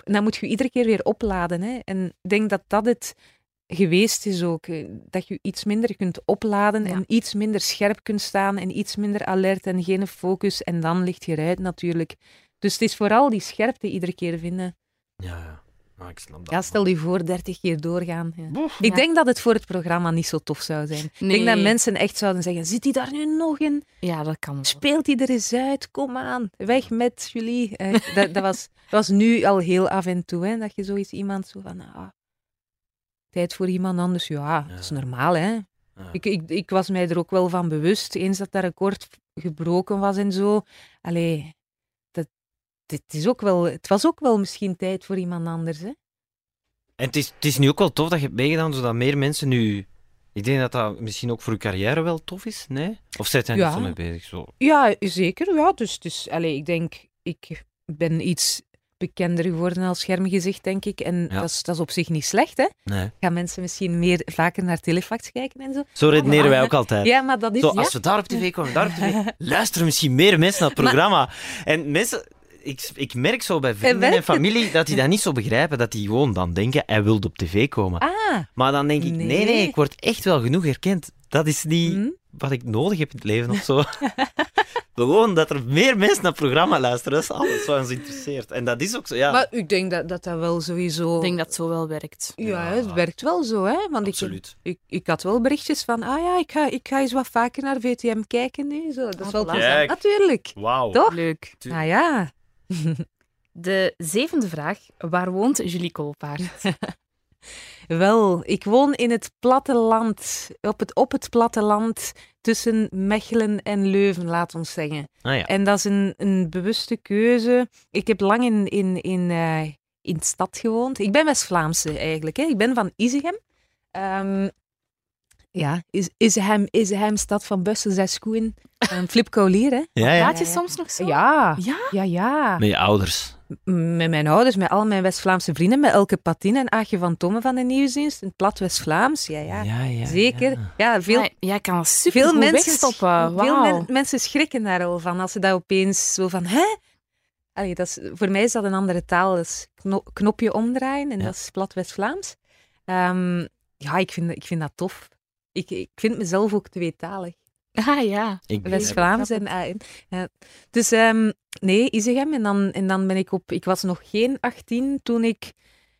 Dan moet je iedere keer weer opladen. Hè. En ik denk dat dat het geweest is ook. eh, Dat je iets minder kunt opladen Ja. en iets minder scherp kunt staan en iets minder alert en geen focus. En dan ligt je eruit natuurlijk. Dus het is vooral die scherpte iedere keer vinden. Ja, ja. Ah, ik snap dat. Ja, stel je voor 30 keer doorgaan. Ja. Boef. Ik Ja. denk dat het voor het programma niet zo tof zou zijn. Ik denk dat mensen echt zouden zeggen, zit hij daar nu nog in? Ja, dat kan wel. Speelt hij er eens uit? Kom aan, weg met Julie. Eh, dat, dat, was, dat was nu al heel af en toe, hè, dat je zoiets iemand zo van... Ah, tijd voor iemand anders, ja, dat is normaal, hè. Ja. Ik, ik, ik was mij er ook wel van bewust, eens dat dat record gebroken was en zo. Allee, dit is ook wel, het was ook wel misschien tijd voor iemand anders, hè. En het is, het is nu ook wel tof dat je hebt meegedaan, zodat meer mensen nu... Ik denk dat dat misschien ook voor je carrière wel tof is, nee? Of zit jij Ja. niet zo mee bezig? Zo? Ja, zeker. Ja, dus, dus allee, ik denk, ik ben iets bekender geworden als schermgezicht, denk ik. En Ja. dat, is, dat is op zich niet slecht, hè. Nee. Gaan mensen misschien meer vaker naar telefax kijken en zo? Zo redeneren wij ook altijd. Ja, maar dat is... Zo, als we daar op tv komen, daar op tv, luisteren misschien meer mensen naar het programma. En mensen, ik, ik merk zo bij vrienden en familie dat die dat niet zo begrijpen, dat die gewoon dan denken, hij wil op tv komen. Ah, Maar dan denk ik, nee. nee, Nee. ik word echt wel genoeg herkend. Dat is niet hm? wat ik nodig heb in het leven of zo. gewoon dat er meer mensen naar het programma luisteren, dat is alles wat ons interesseert. En dat is ook zo, ja. maar ik denk dat dat, dat wel sowieso... Ik denk dat het zo wel werkt. Ja, Ja. het werkt wel zo, hè. Want ik, Absoluut. ik, ik had wel berichtjes van, ah ja, ik ga, ik ga eens wat vaker naar VTM kijken nu. Zo, dat is Ah, wel plezant. Natuurlijk. Wauw. Toch? Leuk. Ah ja. De zevende vraag. Waar woont Julie Koolpaard? Wel, ik woon in het platteland, op het, op het platteland tussen Mechelen en Leuven, laat ons zeggen. Ah ja. En dat is een, een bewuste keuze. Ik heb lang in, in, in, eh, in de stad gewoond. Ik ben West-Vlaamse eigenlijk. Hè. Ik ben van Izegem. Ehm, ja, Is, Izegem, Izegem, stad van Bussen, zes koeien. Um, Flip hè. Ja, ja. Praat je ja. soms nog zo? Ja, Ja? ja, ja. Met je ouders. M- Met mijn ouders, met al mijn West-Vlaamse vrienden, met Elke Patine en Aagje van Tomme van de Nieuwsdienst. In het plat West-Vlaams, ja, ja. ja, Zeker. ja. Ja, veel, Ja, jij kan super veel mensen, wegstoppen. veel men- mensen schrikken daar al van als ze dat opeens zo van, hè? Allee, dat is, voor mij is dat een andere taal. Dat is kno- knopje omdraaien en Ja. dat is plat West-Vlaams. Ehm, ja, ik vind, ik vind dat tof. Ik, ik vind mezelf ook tweetalig. Ah ja. West-Vlaams en AN. Ja. Dus ehm, nee, Izegem. En dan, en dan ben ik op... Ik was nog geen 18 toen ik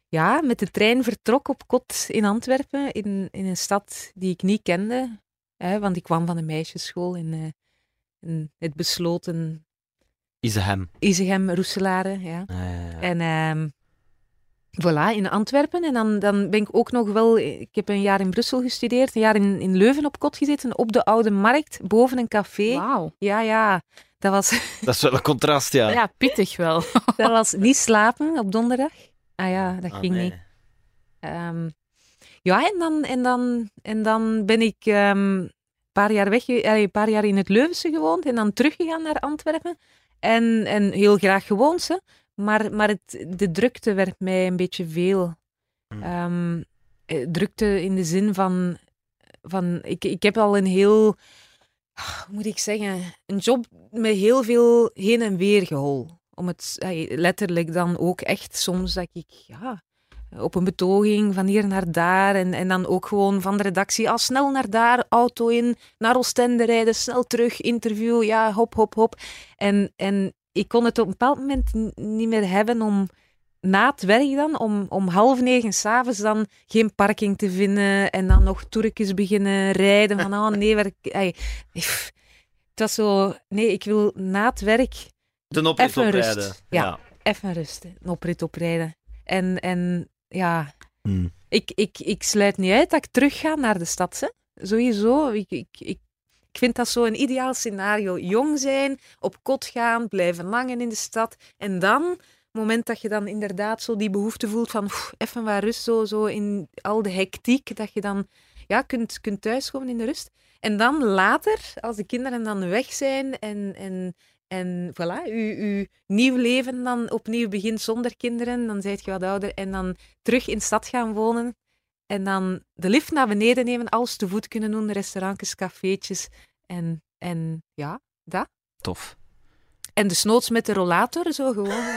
ja, met de trein vertrok op kot in Antwerpen. In, in een stad die ik niet kende. Hè, want ik kwam van een meisjesschool in, eh, in het besloten. Izegem, Roeselare. Ja. Ja. En ehm, voilà, in Antwerpen. En dan, dan ben ik ook nog wel... Ik heb een jaar in Brussel gestudeerd. Een jaar in, in Leuven op kot gezeten. Op de Oude Markt, boven een café. Wauw. Ja, ja. Dat was, Dat is wel een contrast, ja. Ja, pittig wel. dat was niet slapen op donderdag. Ah ja, dat Ah, ging nee. niet. Ehm, ja, en dan, en, dan, en dan ben ik ehm, een paar jaar weg, een paar jaar in het Leuvense gewoond en dan teruggegaan naar Antwerpen. En, en heel graag gewoond, hè. Maar, maar het, de drukte werd mij een beetje veel. Hmm. Ehm, eh, drukte in de zin van, van ik, ik heb al een heel, ah, hoe moet ik zeggen, een job met heel veel heen en weer gehol. Om het letterlijk dan ook echt soms dat ik, ja, op een betoging van hier naar daar en, en dan ook gewoon van de redactie, al snel naar daar, auto in, naar Oostende rijden, snel terug, interview, ja, hop, hop, hop. En, en ik kon het op een bepaald moment niet meer hebben om na het werk dan, om, om half negen s'avonds dan geen parking te vinden en dan nog toerkjes beginnen rijden van, oh nee, werk, het was zo, nee, ik wil na het werk De oprit Even rust. oprijden. Ja. even rusten, een oprit oprijden. En, en ja, Hmm. ik, ik, ik sluit niet uit dat ik terug ga naar de stad. Hè. Sowieso. Ik, ik, ik, ik vind dat zo een ideaal scenario. Jong zijn, op kot gaan, blijven langen in de stad. En dan, het moment dat je dan inderdaad zo die behoefte voelt van even wat rust, zo, zo in al de hectiek, dat je dan ja, kunt, kunt thuiskomen in de rust. En dan later, als de kinderen dan weg zijn en, en, en voilà, uw nieuw leven dan opnieuw begint zonder kinderen, dan zijt je wat ouder en dan terug in de stad gaan wonen en dan de lift naar beneden nemen, alles te voet kunnen doen, restaurantjes, cafeetjes en, en ja, dat. Tof. En desnoods met de rollator, zo gewoon.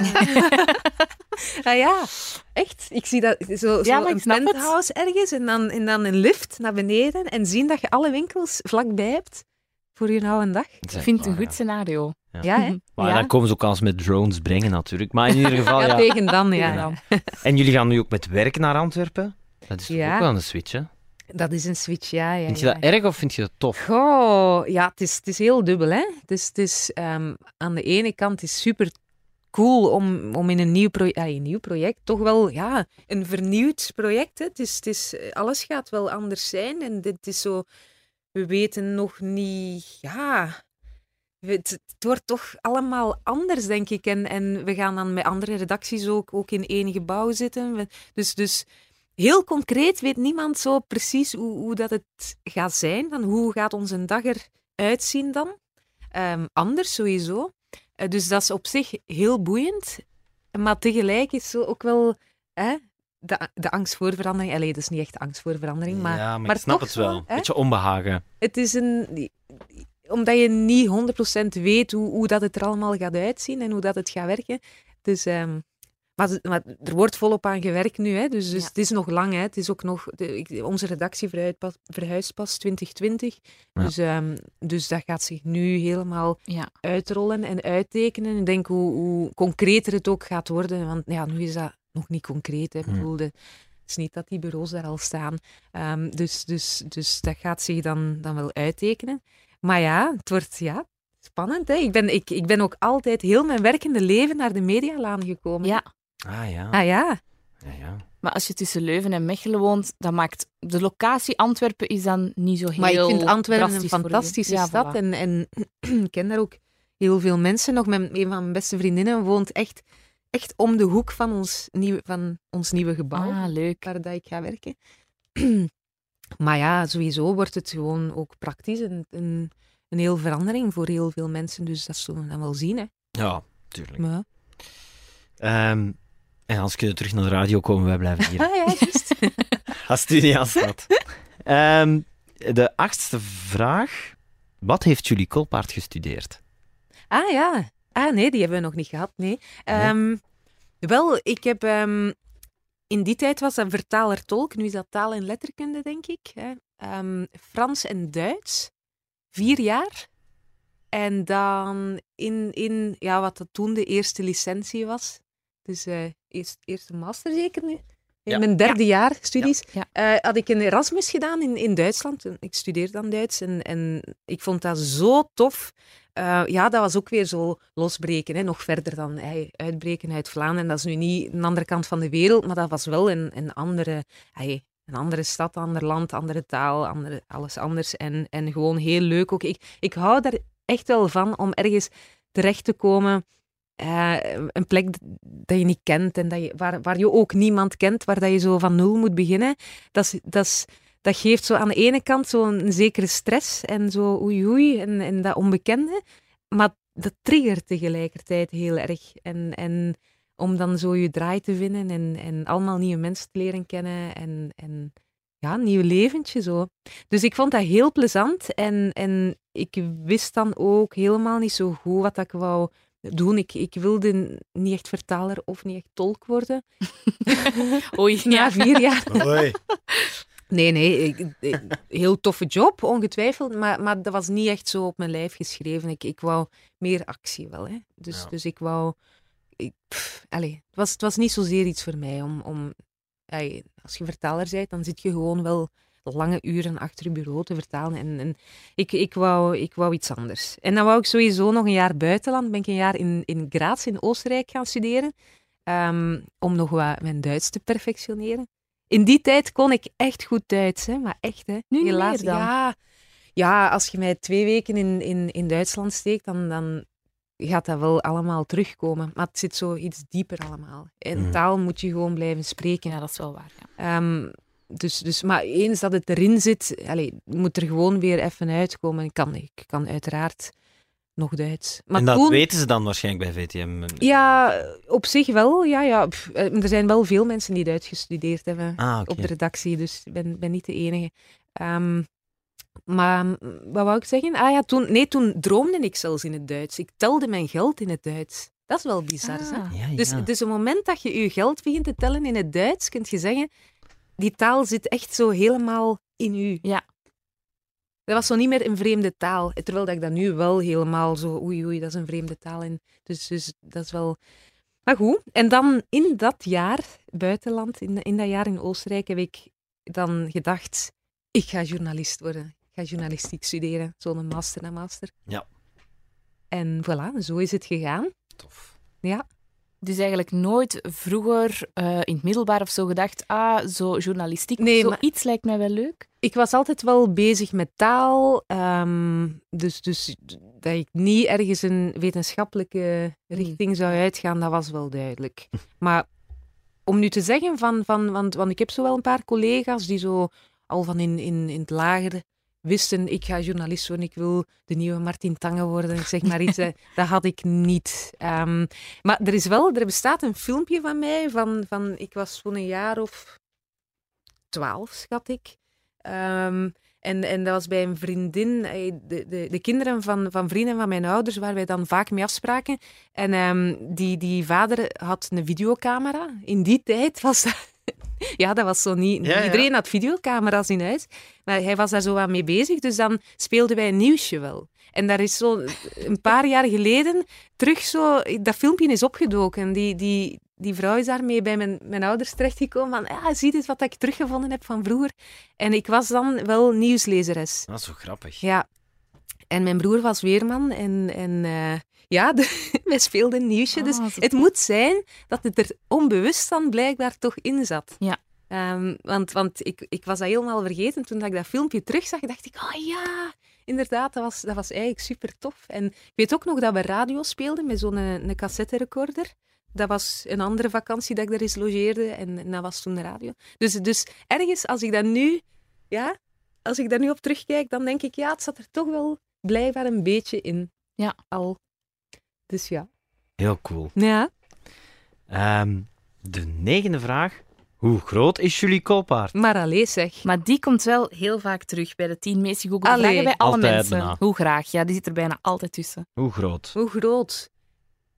ah ja, echt. Ik zie dat zo, zo Ja, een het. penthouse ergens en dan, en dan een lift naar beneden en zien dat je alle winkels vlakbij hebt voor je oude dag. Ik vind het een goed scenario. Ja, hè? Maar Ja. dan komen ze ook al eens met drones brengen natuurlijk. Maar in ieder geval, Ja, ja. tegen dan, ja. Ja. En jullie gaan nu ook met werk naar Antwerpen? Dat is toch Ja. ook wel een switch, hè? Dat is een switch, ja. ja Vind je ja. dat erg of vind je dat tof? Goh, ja, het is, het is heel dubbel. Hè? Het is, het is, ehm, aan de ene kant is super cool om, om in een nieuw, proje- ah, een nieuw project, toch wel ja, een vernieuwd project. Hè? Het is, het is, alles gaat wel anders zijn en dit is zo, we weten nog niet, ja, het, het wordt toch allemaal anders, denk ik. En, en we gaan dan met andere redacties ook, ook in één gebouw zitten. Dus, dus heel concreet weet niemand zo precies hoe, hoe dat het gaat zijn. Van hoe gaat onze dag eruit zien dan? Ehm, anders sowieso. Eh, dus dat is op zich heel boeiend. Maar tegelijk is zo ook wel hè, de, de angst voor verandering. Allee, dat is niet echt angst voor verandering, maar, ja, maar, maar ik snap het wel. hè? Beetje onbehagen. het is een... Omdat je niet 100% weet hoe, hoe dat het er allemaal gaat uitzien en hoe dat het gaat werken. Dus, ehm, maar, maar er wordt volop aan gewerkt nu, hè, dus, dus Ja. het is nog lang. Hè. Het is ook nog, de, ik- onze redactie verhuist pas, verhuist pas 2020. Ja. Dus, ehm, dus dat gaat zich nu helemaal Ja. uitrollen en uittekenen. Ik denk hoe, hoe concreter het ook gaat worden, want ja, nu is dat nog niet concreet. Hè. Ik bedoel, de- het is niet dat die bureaus daar al staan. Ehm, dus, dus, dus dat gaat zich dan, dan wel uittekenen. Maar ja, het wordt ja, spannend. Hè? Ik, ben, ik, ik ben ook altijd heel mijn werkende leven naar de medialaan gekomen. ja, Ah ja. Ah ja, ja, ja. maar als je tussen Leuven en Mechelen woont, dan maakt de locatie Antwerpen is dan niet zo heel maar ik vind Antwerpen een fantastische Ja, stad. voilà. En, en ik ken daar ook heel veel mensen. Nog mijn, een van mijn beste vriendinnen woont echt, echt om de hoek van ons nieuwe, van ons nieuwe gebouw. Ah, leuk. waar dat ik ga werken. maar ja, sowieso wordt het gewoon ook praktisch een, een, een heel verandering voor heel veel mensen. Dus dat zullen we dan wel zien. Hè. Ja, tuurlijk. Maar, ja. En als kunnen terug naar de radio komen, wij blijven hier. Ah ja, juist. Als het u niet aanstaat. Ehm, de achtste vraag. Wat heeft Julie Kolpaard gestudeerd? ah ja. Ah nee, die hebben we nog niet gehad. Nee. Ehm, wel, ik heb... ehm, in die tijd was dat vertaler-tolk. Nu is dat taal en letterkunde, denk ik. Hè. Frans en Duits. Vier jaar. En dan in, in ja, wat dat toen de eerste licentie was. Dus eh eerst, eerste master zeker nu. In Ja. mijn derde jaar studies Ja. eh, had ik een Erasmus gedaan in, in Duitsland. Ik studeerde dan Duits en, en ik vond dat zo tof. Eh, ja, dat was ook weer zo losbreken, hè, nog verder dan hey, uitbreken uit Vlaanderen. Dat is nu niet een andere kant van de wereld, maar dat was wel een, een andere... hey, een andere stad, ander land, andere taal, andere, alles anders. En, en gewoon heel leuk ook. Ik, ik hou daar echt wel van om ergens terecht te komen. Eh, een plek dat je niet kent en dat je, waar, waar je ook niemand kent, waar dat je zo van nul moet beginnen. Dat, is, dat, is, dat geeft zo aan de ene kant zo'n zekere stress en zo oei oei en, en dat onbekende. Maar dat triggert tegelijkertijd heel erg. En, en om dan zo je draai te vinden en, en allemaal nieuwe mensen te leren kennen en, en ja, een nieuw leventje zo. Dus ik vond dat heel plezant en, en ik wist dan ook helemaal niet zo goed wat ik wou doen. Ik, ik wilde niet echt vertaler of niet echt tolk worden. Oei, Na ja. vier jaar. Hoi. Nee, nee, ik- ik- heel toffe job, ongetwijfeld, maar, maar dat was niet echt zo op mijn lijf geschreven. Ik, ik wou meer actie wel, hè. Dus, Ja. dus ik wou... Ik, pff, allee, het, was, het was niet zozeer iets voor mij om... om als je vertaler bent, dan zit je gewoon wel lange uren achter je bureau te vertalen. En, en ik, ik, wou, ik wou iets anders. En dan wou ik sowieso nog een jaar buitenland. Ben ik een jaar in, in Graz in Oostenrijk gaan studeren. ehm, om nog wat mijn Duits te perfectioneren. In die tijd kon ik echt goed Duits, hè? maar echt. Hè? Nu niet Helaas, meer dan? Ja, ja, als je mij twee weken in, in, in Duitsland steekt, dan, dan gaat dat wel allemaal terugkomen. Maar het zit zo iets dieper allemaal. En Mhm. taal moet je gewoon blijven spreken. Ja, dat is wel waar. Ja. Ehm, dus, dus, maar eens dat het erin zit, allee, moet er gewoon weer even uitkomen. Ik kan, ik kan uiteraard nog Duits. Maar en dat weten ze dan waarschijnlijk bij VTM. Ja, op zich wel. Ja, ja. Pff, eh, er zijn wel veel mensen die Duits gestudeerd hebben Ah, op de redactie, dus ik ben, ben niet de enige. Ehm, Maar mm, wat wou ik zeggen? Ah ja, toen, nee, toen droomde ik zelfs in het Duits. Ik telde mijn geld in het Duits. Dat is wel bizar, hè? Ah. Ja, ja. Dus, dus op het moment dat je je geld begint te tellen in het Duits, kun je zeggen, die taal zit echt zo helemaal in u. Ja. Dat was zo niet meer een vreemde taal. Terwijl dat ik dat nu wel helemaal zo, oei oei, dat is een vreemde taal. En dus, dus dat is wel... Maar goed, en dan in dat jaar, buitenland, in, in dat jaar in Oostenrijk, heb ik dan gedacht, ik ga journalist worden. Ik ga journalistiek studeren, zo'n master na master. Ja. En voilà, zo is het gegaan. Tof. Ja. Dus eigenlijk nooit vroeger eh, in het middelbaar of zo gedacht, ah, zo journalistiek, Nee, zoiets lijkt mij wel leuk. Ik was altijd wel bezig met taal. ehm, dus, dus dat ik niet ergens een wetenschappelijke richting zou uitgaan, dat was wel duidelijk. Maar om nu te zeggen van... van want, want ik heb zo wel een paar collega's die zo al van in, in, in het lager wisten, ik ga journalist worden, ik wil de nieuwe Martin Tange worden, ik zeg maar iets. dat had ik niet. Ehm, maar er is wel, er bestaat een filmpje van mij, van, van ik was zo'n een jaar of twaalf, schat ik. Ehm, en, en dat was bij een vriendin, eh, de, de, de kinderen van, van vrienden van mijn ouders, waar wij dan vaak mee afspraken. En ehm, die, die vader had een videocamera. In die tijd was dat... Ja, dat was zo niet... Ja. Iedereen had videocamera's in huis. Maar hij was daar zo aan mee bezig, dus dan speelden wij een nieuwsje wel. En daar is zo een paar jaar geleden terug zo... Dat filmpje is opgedoken. Die, die, die vrouw is daarmee bij mijn, mijn ouders terechtgekomen van... Ja, zie dit wat ik teruggevonden heb van vroeger. En ik was dan wel nieuwslezeres. Dat is zo grappig. Ja. En mijn broer was weerman en, en eh, ja, de, wij speelden een nieuwsje. dus Ah, het moet zijn dat het er onbewust dan blijkbaar toch in zat. Ja. Ehm, want want ik, ik was dat helemaal vergeten. Toen dat ik dat filmpje terugzag, dacht ik, oh ja, inderdaad, dat was, dat was eigenlijk super tof. En ik weet ook nog dat we radio speelden met zo'n een, een cassetterecorder. Dat was een andere vakantie dat ik daar eens logeerde en, en dat was toen de radio. Dus, dus ergens, als ik dat nu, ja, als ik daar nu op terugkijk, dan denk ik, ja, het zat er toch wel blijkbaar een beetje in. Ja. Al. Dus ja. Heel cool. Ja. Ehm, de negende vraag. Hoe groot is Julie Koolpaard? Maar alleen zeg. Maar die komt wel heel vaak terug bij de tien meest gegoogelde vragen bij alle Altijd mensen. bijna. Hoe graag? Ja, die zit er bijna altijd tussen. Hoe groot? Hoe groot?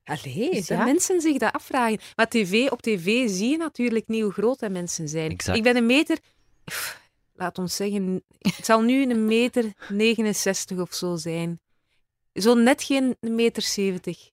Allee, Dus dat ja. mensen zich dat afvragen. Maar tv, op tv zie je natuurlijk niet hoe groot dat mensen zijn. Exact. Ik ben een meter... pff, Laat ons zeggen, het zal nu een meter 69 of zo zijn. Zo net geen meter 70.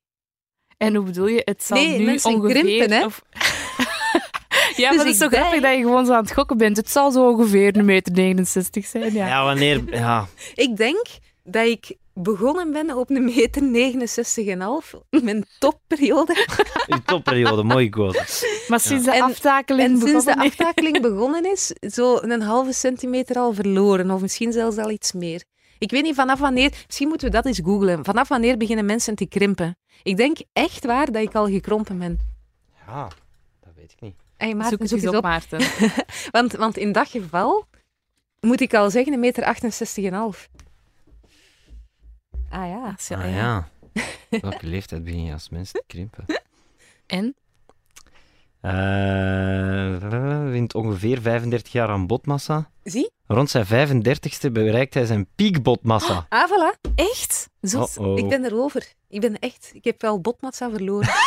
En hoe bedoel je? Het zal Nee, nu mensen ongeveer... krimpen, hè? Of... ja, Dus maar het is ik zo denk- grappig dat je gewoon zo aan het gokken bent. Het zal zo ongeveer een meter 69 zijn, ja. Ja, wanneer... Ja, Ik denk dat ik begonnen ben op een meter 69,5. Mijn topperiode. uw topperiode. Mooi quote. Maar sinds de En- aftakeling En sinds de aftakeling begonnen is, zo een halve centimeter al verloren. Of misschien zelfs al iets meer. Ik weet niet vanaf wanneer, misschien moeten we dat eens googlen. Vanaf wanneer beginnen mensen te krimpen? Ik denk echt waar dat ik al gekrompen ben. Ja, dat weet ik niet. Hey, Maarten, Zoek het zoek eens eens op, op. Maarten. Want, want in dat geval moet ik al zeggen een meter 68,5. Ah ja. Ah, zo, Ah ja. ja. Welke leeftijd begin je als mens te krimpen? En? Eh, wint ongeveer 35 jaar aan botmassa. Zie? Rond zijn 35ste bereikt hij zijn piekbotmassa. Ah, voilà. Echt? Zo... Ik ben erover. Ik ben echt... Ik heb wel botmassa verloren.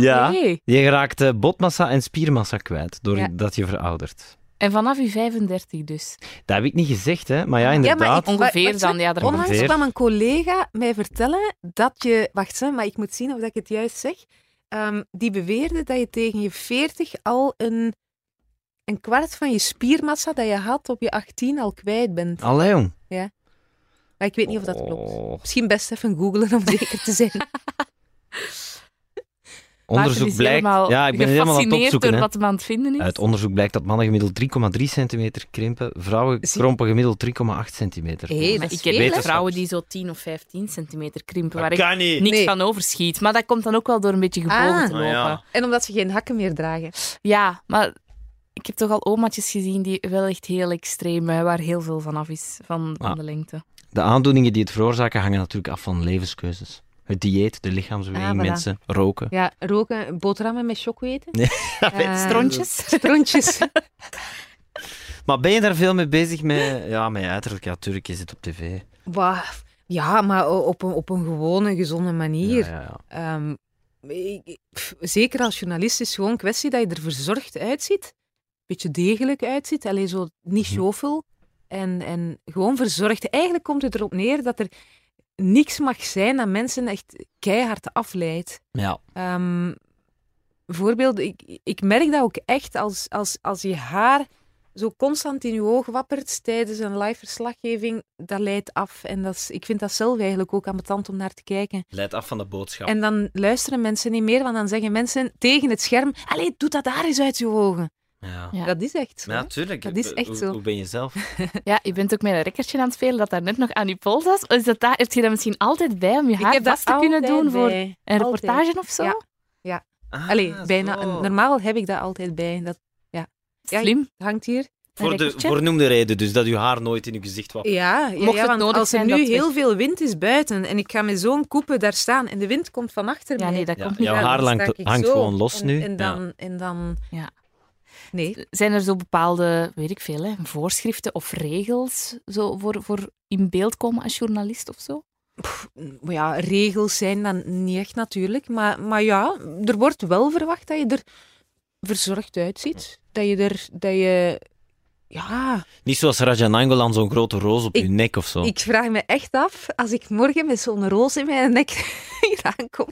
Ja, Nee. je raakt botmassa en spiermassa kwijt Ja. doordat je veroudert. En vanaf je 35 dus. Dat heb ik niet gezegd, hè. Maar ja, Ja, inderdaad. maar ik- Ongeveer dan, ja. daar Onlangs kwam een collega mij vertellen dat je... Wacht, hè, maar ik moet zien of dat ik het juist zeg. Ehm, die beweerde dat je tegen je 40 al een, een kwart van je spiermassa dat je had op je 18 al kwijt bent. Allee, jong. Maar ik weet niet of dat klopt. Oh. Misschien best even googlen om zeker te zijn. Onderzoek blijkt... helemaal Ja, ik ben helemaal aan het gefascineerd opzoeken. door Hè. wat hem aan het vinden is. Uit onderzoek blijkt dat mannen gemiddeld 3,3 centimeter krimpen. Vrouwen Zie- krompen gemiddeld 3,8 centimeter. Dat ik heb hè? Wetenschappers. vrouwen die zo 10 of 15 centimeter krimpen, waar ik niet. niks Nee. van overschiet. Maar dat komt dan ook wel door een beetje gebogen Ah. te Ah, lopen. ja. ja. En omdat ze geen hakken meer dragen. maar ik heb toch al omaatjes gezien die wel echt heel extreem, waar heel veel van af is, van, van Ah. de lengte. De aandoeningen die het veroorzaken hangen natuurlijk af van levenskeuzes. Het dieet, de lichaamsbeweging, Ah, voilà. mensen, roken. Ja, roken, boterhammen met choco eten. Ja, Eh, Strontjes? Strontjes. Maar ben je daar veel mee bezig met... Ja, met uiterlijk. Ja, natuurlijk, je zit op tv. Wa- Ja, maar op een, op een gewone, gezonde manier. Ja, ja, ja. Ehm, ik- pff, zeker als journalist is het gewoon een kwestie dat je er verzorgd uitziet. Een beetje degelijk uitziet. Alleen zo niet Mhm. sjofel. En, en gewoon verzorgd. Eigenlijk komt het erop neer dat er niks mag zijn dat mensen echt keihard afleidt. Ja. Ehm bijvoorbeeld, ik, ik merk dat ook echt als, als, als je haar zo constant in je oog wappert tijdens een live verslaggeving, dat leidt af. En dat is, ik vind dat zelf eigenlijk ook ambetant om naar te kijken. Leidt af van de boodschap. En dan luisteren mensen niet meer, want dan zeggen mensen tegen het scherm: Allee, doe dat daar eens uit je ogen. Ja. Ja. Dat is echt zo. Ja, hè. tuurlijk. Dat is echt Hoe- zo. Hoe ben je zelf? Ja, je bent ook met een rekkertje aan het spelen dat daar net nog aan je pols was. Is dat daar, heb je dat misschien altijd bij om je haar heb dat vast te kunnen doen voor een Altijd. reportage of zo? Ja. Ah, Allee, bijna. Normaal heb ik dat altijd bij. Dat Ja, Slim. hangt hier. Voor de voornoemde reden, dus dat je haar nooit in je gezicht wappert. Ja, ja, Mocht ja het want nodig als er nu heel weg. veel wind is buiten en ik ga met zo'n koepen daar staan en de wind komt van achter Ja, mij. nee, dat Ja, komt niet jouw haar hangt- gewoon los en, nu. En dan... En dan Ja. Nee. Zijn er zo bepaalde, weet ik veel, hè, voorschriften of regels zo voor, voor in beeld komen als journalist of zo? Ja, regels zijn dan niet echt natuurlijk. Maar, maar ja, er wordt wel verwacht dat je er verzorgd uitziet. Dat je er... Dat je... Ja, Niet zoals Raja Nangolan, zo'n grote roos op Ik- je nek of zo. ik vraag me echt af, als ik morgen met zo'n roos in mijn nek hier aankom,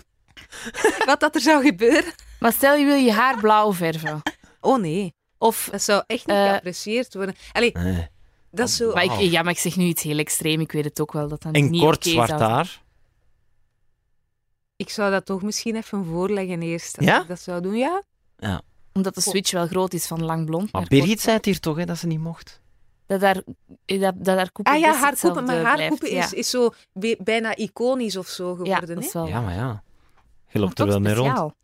wat dat er zou gebeuren. Maar stel je wil je haar blauw verven. Oh nee, Of, dat zou echt niet Eh, geapprecieerd worden. Allee, Nee. dat is zo... maar ik, Wauw. ja, maar ik zeg nu iets heel extreem. Ik weet het ook wel dat dat En niet kort oké zwart zou zijn. haar. Ik zou dat toch misschien even voorleggen eerst. Als Ja? ik dat zou doen, ja. Omdat de switch wel groot is van lang blond Maar naar Birgit kort. zei het hier toch, hè, dat ze niet mocht. Dat daar, dat, dat haar koepel Ah ja, best haar koepen, hetzelfde maar haar blijft. koepen ja. is, is zo bijna iconisch of zo Ja, geworden. dat hè? is wel Ja, maar ja. Je maar loopt er wel mee rond. speciaal.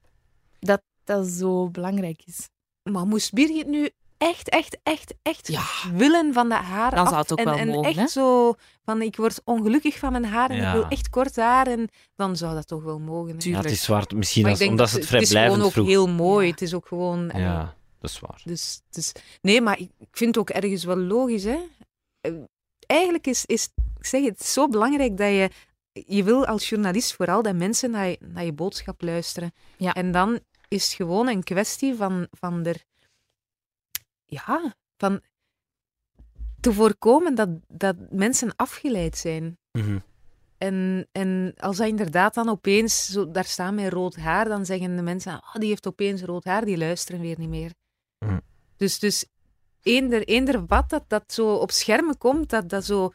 Dat dat zo belangrijk is. Maar moest Birgit nu echt, echt, echt, echt Ja. willen van dat haar Dan af zou het ook en, wel en mogen, echt hè? zo van ik word ongelukkig van mijn haar en Ja. ik wil echt kort haar en dan zou dat toch wel mogen. hè. Ja, het is zwart. Misschien als, omdat dat ze het het is gewoon vrijblijvend ook vroeg. heel mooi. Ja. Het is ook gewoon. Ja, dat is waar. Dus, dus, nee, maar ik vind het ook ergens wel logisch. Hè? Eh, Eigenlijk is, is, ik zeg het, het zo belangrijk dat je, je wil als journalist vooral dat mensen naar je, naar je boodschap luisteren. Ja. En dan is het gewoon een kwestie van, van er, ja, van te voorkomen dat, dat mensen afgeleid zijn. Mhm. En, en als dat inderdaad dan opeens, zo, daar staan met rood haar, dan zeggen de mensen, ah, die heeft opeens rood haar, die luisteren weer niet meer. Mhm. Dus, dus eender, eender wat dat, dat zo op schermen komt, dat dat zo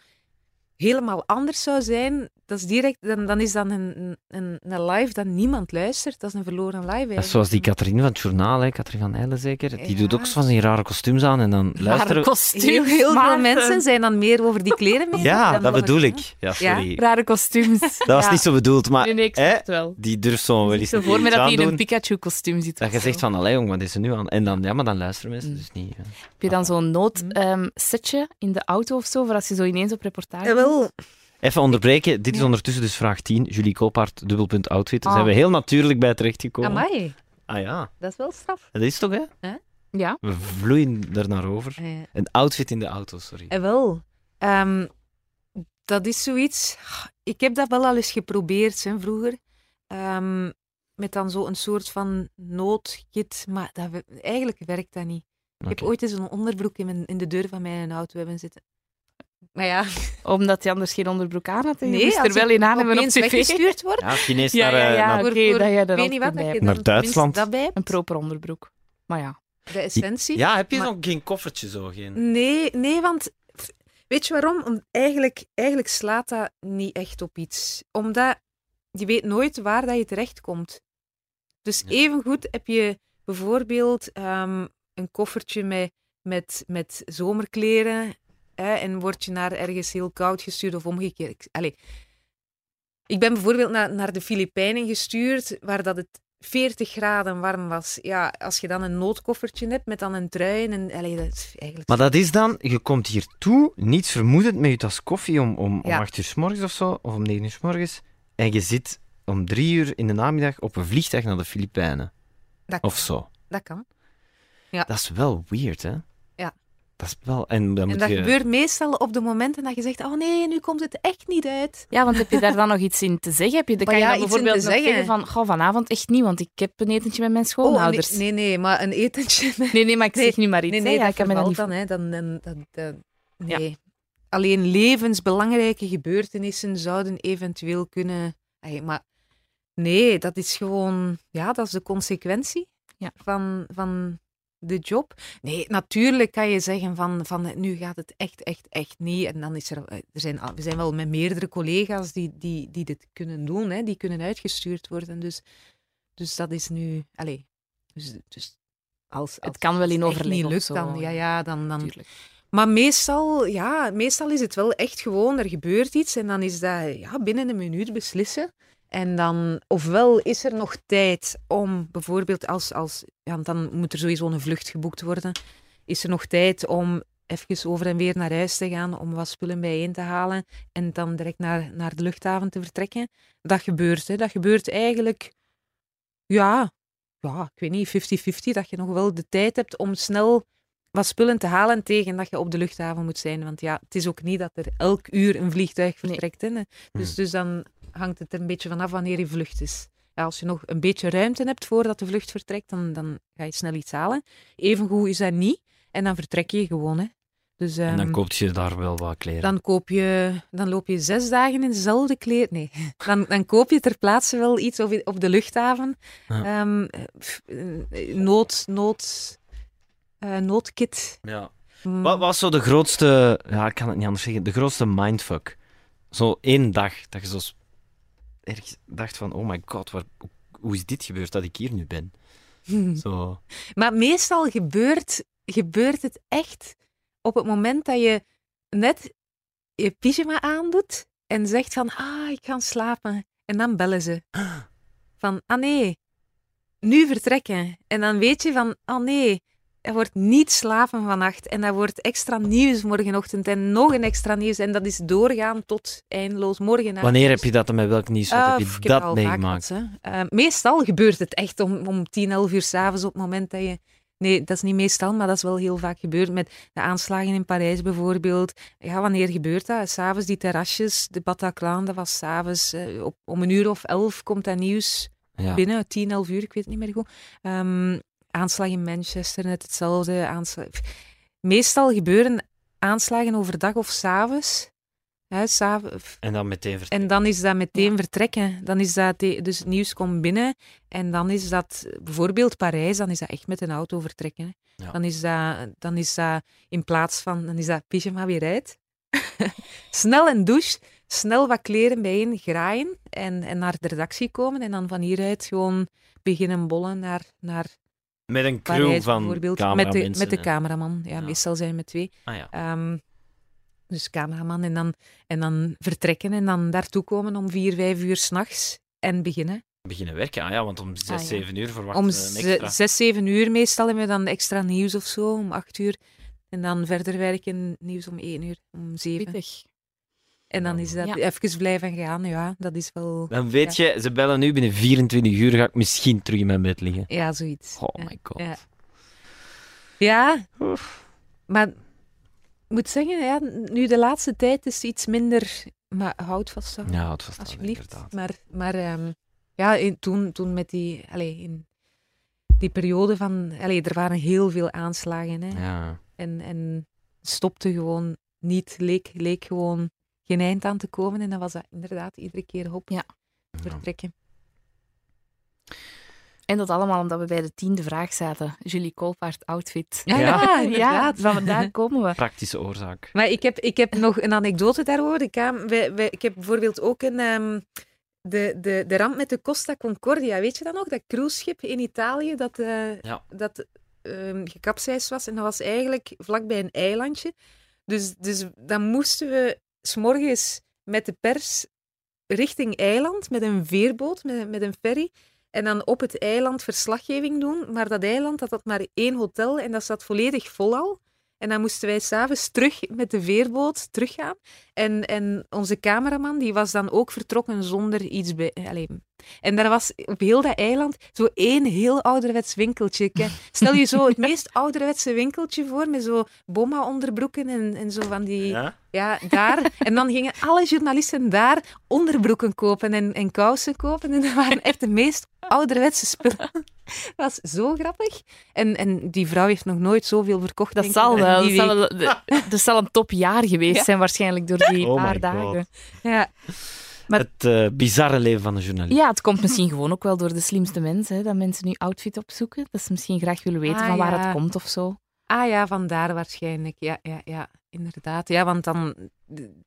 helemaal anders zou zijn, dat is direct, dan, dan is dat een, een, een live dat niemand luistert. Dat is een verloren live Dat is eigenlijk. zoals die Catherine van het journaal, hè, Catherine van Eilen zeker. Die Ja. doet ook zo van die rare kostuums aan en dan luisteren... kostuum. Heel, heel veel mensen zijn dan meer over die kleren mee. Ja, dan dat bedoel ik. Ja, sorry. Rare kostuums. Dat was niet zo bedoeld, maar Nee, nee, ik hè, wel. die durft zo wel eens Zo voor me dat hij in een. Pikachu-kostuum zit. Dat je zegt van, allee jong, wat is er nu aan? En dan, ja, maar dan luisteren mensen Mm. dus niet. ja. Heb je dan zo'n noodsetje in de auto of zo, voor als je zo ineens op reportage Ja, wel, Even onderbreken, dit is ondertussen dus vraag 10. Julie Koolpaart, dubbelpunt outfit. Daar Ah. zijn we heel natuurlijk bij terechtgekomen. amai, Ah ja, dat is wel straf. dat is toch, hè? Ja. We vloeien er naar over. Eh, Een outfit in de auto, sorry. Eh, wel. Ehm, dat is zoiets. Ik heb dat wel al eens geprobeerd hè, vroeger. Ehm, met dan zo een soort van noodkit. Maar dat, eigenlijk werkt dat niet. Ik heb ooit eens een onderbroek in, mijn, in de deur van mijn auto hebben zitten. Maar ja, Omdat hij anders geen onderbroek aan had. nee, moest er wel in aan hebben op tv. weggestuurd wordt. Ja, Ja, naar, ja, ja. naar- dat je ik weet altijd niet wat, bij dat je hebt. Naar Duitsland. Dat bij hebt, Een proper onderbroek. Maar ja. de essentie. Ja, heb je Maar- nog geen koffertje zo? Geen... Nee, nee, want weet je waarom? Om, eigenlijk, eigenlijk slaat dat niet echt op iets. Omdat je weet nooit waar dat je terechtkomt. Dus Ja. evengoed heb je bijvoorbeeld ehm, een koffertje met, met, met zomerkleren hè, en word je naar ergens heel koud gestuurd of omgekeerd. Ik- Allee. Ik ben bijvoorbeeld naar, naar de Filipijnen gestuurd, waar dat het 40 graden warm was. Ja, als je dan een noodkoffertje hebt met dan een trui en... Allee, dat is eigenlijk... Maar dat is dan, je komt hier toe, niets vermoedend, met je tas koffie om, om, om Ja. 8 uur s morgens of zo, of om 9 uur s morgens, en je zit om 3 uur in de namiddag op een vliegtuig naar de Filipijnen. Dat Of zo. Dat kan. Dat is wel weird, hè? Dat is wel... En dan En dat je... gebeurt meestal op de momenten dat je zegt, oh nee, nu komt het echt niet uit. Ja, want heb je daar dan nog iets in te zeggen? Heb je, dan Maar kan je dan bijvoorbeeld nog zeggen. zeggen van, goh, vanavond echt niet, want ik heb een etentje met mijn Oh, schoonouders. nee, nee, nee, maar een etentje... met- nee, nee, maar ik Nee, zeg nu maar iets. Nee, hè. nee, ja, dat ik kan me vervalt niet dan. Hè. dan, dan, nee. Alleen levensbelangrijke gebeurtenissen zouden eventueel kunnen... Ay, maar nee, dat is gewoon... Ja, dat is de consequentie Ja. van, van de job. Nee, natuurlijk kan je zeggen van, van nu gaat het echt, echt, echt niet. En dan is er... Er zijn, we zijn wel met meerdere collega's die, die, die dit kunnen doen, hè. Die kunnen uitgestuurd worden. Dus, dus dat is nu... Allee, dus, dus als, als Het kan wel in overleg lukt, zo, dan, ja, ja. ja, dan, dan, Tuurlijk. maar meestal, ja, meestal is het wel echt gewoon, er gebeurt iets en dan is dat ja, binnen een minuut beslissen. En dan, ofwel is er nog tijd om bijvoorbeeld als, als ja, dan moet er sowieso een vlucht geboekt worden, is er nog tijd om even over en weer naar huis te gaan, om wat spullen bijeen te halen en dan direct naar, naar de luchthaven te vertrekken. Dat gebeurt, hè. Dat gebeurt eigenlijk, ja, ja, ik weet niet, 50-50, dat je nog wel de tijd hebt om snel wat spullen te halen tegen dat je op de luchthaven moet zijn. Want ja, het is ook niet dat er elk uur een vliegtuig vertrekt. Hè. Dus, Hmm. dus dan hangt het er een beetje vanaf wanneer je vlucht is. Ja, als je nog een beetje ruimte hebt voordat de vlucht vertrekt, dan, dan ga je snel iets halen. Evengoed is dat niet. En dan vertrek je gewoon. Hè. Dus, En dan ehm, koopt je daar wel wat kleren. dan, koop je, dan loop je zes dagen in dezelfde kleed. Nee, dan, dan koop je ter plaatse wel iets of op de luchthaven. Ja. Ehm, eh, nood, nood, eh, noodkit. Ja. Mm. Wat was zo de grootste... Ja, ik kan het niet anders zeggen. De grootste mindfuck. Zo één dag dat je zo ergens dacht van... Oh my god, waar, hoe- is dit gebeurd dat ik hier nu ben? Zo... Maar meestal gebeurt, gebeurt het echt op het moment dat je net je pyjama aandoet en zegt van, ah, ik ga slapen. En dan bellen ze. Van, ah nee, nu vertrekken. En dan weet je van, ah nee, er wordt niet slapen vannacht. En dat wordt extra nieuws morgenochtend en nog een extra nieuws. En dat is doorgaan tot eindeloos morgen. Wanneer heb je dat en met welk nieuws Ah, heb je dat meegemaakt? meestal gebeurt het echt om, om 10, 11 uur s'avonds op het moment dat je... Nee, dat is niet meestal, maar dat is wel heel vaak gebeurd. Met de aanslagen in Parijs bijvoorbeeld. Ja, wanneer gebeurt dat? S'avonds die terrasjes, de Bataclan, dat was s'avonds. op om een uur of elf komt dat nieuws Ja. binnen. 10, 11 uur, ik weet het niet meer goed. Ehm, aanslag in Manchester, net hetzelfde. Aanslag... Meestal gebeuren aanslagen overdag of s'avonds. En dan meteen vertrekken. en dan is dat meteen vertrekken. Dan is dat, dus het nieuws komt binnen. En dan is dat bijvoorbeeld Parijs, dan is dat echt met een auto vertrekken. Ja. Dan, is dat, dan is dat in plaats van, dan is dat pyjama weer uit. snel een douche, snel wat kleren bijeen graaien en, en naar de redactie komen. En dan van hieruit gewoon beginnen bollen naar, naar Met een crew Parijs van bijvoorbeeld. Met de, met de cameraman. Ja, Ja. meestal zijn we met twee. Ah ja. Ehm, dus cameraman en dan, en dan vertrekken en dan daartoe komen om vier, vijf uur s'nachts en beginnen. Beginnen werken. Ah ja, want om zes, Ah, ja. zeven uur verwachten Om we extra. zes, zeven uur meestal hebben we dan extra nieuws of zo, om acht uur. En dan verder werken, nieuws om één uur, om zeven. Pittig. En dan is dat Ja. even blijven gaan, ja, dat is wel... Dan weet je, ze bellen nu binnen 24 uur ga ik misschien terug in mijn bed liggen. Ja, zoiets. Oh Ja. my god. Ja. Ja, maar ik moet zeggen, ja, nu de laatste tijd is iets minder... Maar houd vast, hoor. Ja, het was dat alsjeblieft. inderdaad. Maar, maar ehm, ja, in, toen, toen met die... Allee, in die periode van... Allee, er waren heel veel aanslagen, hè. Ja. En, en stopte gewoon niet, leek, leek gewoon geen eind aan te komen. En dan was dat inderdaad iedere keer hop, Ja. vertrekken. En dat allemaal omdat we bij de tiende vraag zaten. Julie Koolpaard outfit. Ja, Ja. ja, van daar komen we. Praktische oorzaak. Maar ik heb, ik heb nog een anekdote daarover. Ik, kwam- wij- wij- ik heb bijvoorbeeld ook een, ehm, de, de, de ramp met de Costa Concordia. Weet je dat nog? Dat cruiseschip in Italië dat, eh Ja. dat ehm gekapseisd was. En dat was eigenlijk vlakbij een eilandje. Dus, dus dan moesten we s'morgens met de pers richting eiland met een veerboot, met, met een ferry. En dan op het eiland verslaggeving doen. Maar dat eiland dat had maar één hotel en dat zat volledig vol al. En dan moesten wij s'avonds terug met de veerboot teruggaan. En, en onze cameraman die was dan ook vertrokken zonder iets bij, En daar was op heel dat eiland zo één heel ouderwets winkeltje. Ke- Stel je zo het meest ouderwetse winkeltje voor, met zo bomma-onderbroeken en, en zo van die... Ja? Ja, daar. En dan gingen alle journalisten daar onderbroeken kopen en, en kousen kopen. En dat waren echt de meest ouderwetse spullen. Dat was zo grappig. En, en die vrouw heeft nog nooit zoveel verkocht. Dat zal wel. Dat zal, week. wel de- dat zal een topjaar geweest Ja. zijn, waarschijnlijk, door die Oh paar dagen. Ja. Maar- Het eh, bizarre leven van een journalist. Ja, het komt misschien gewoon ook wel door de slimste mensen, hè, dat mensen nu outfit opzoeken. Dat ze misschien graag willen weten Ah, van waar ja. het komt of zo. Ah ja, vandaar waarschijnlijk. Ja, ja, ja, inderdaad. Ja, want dan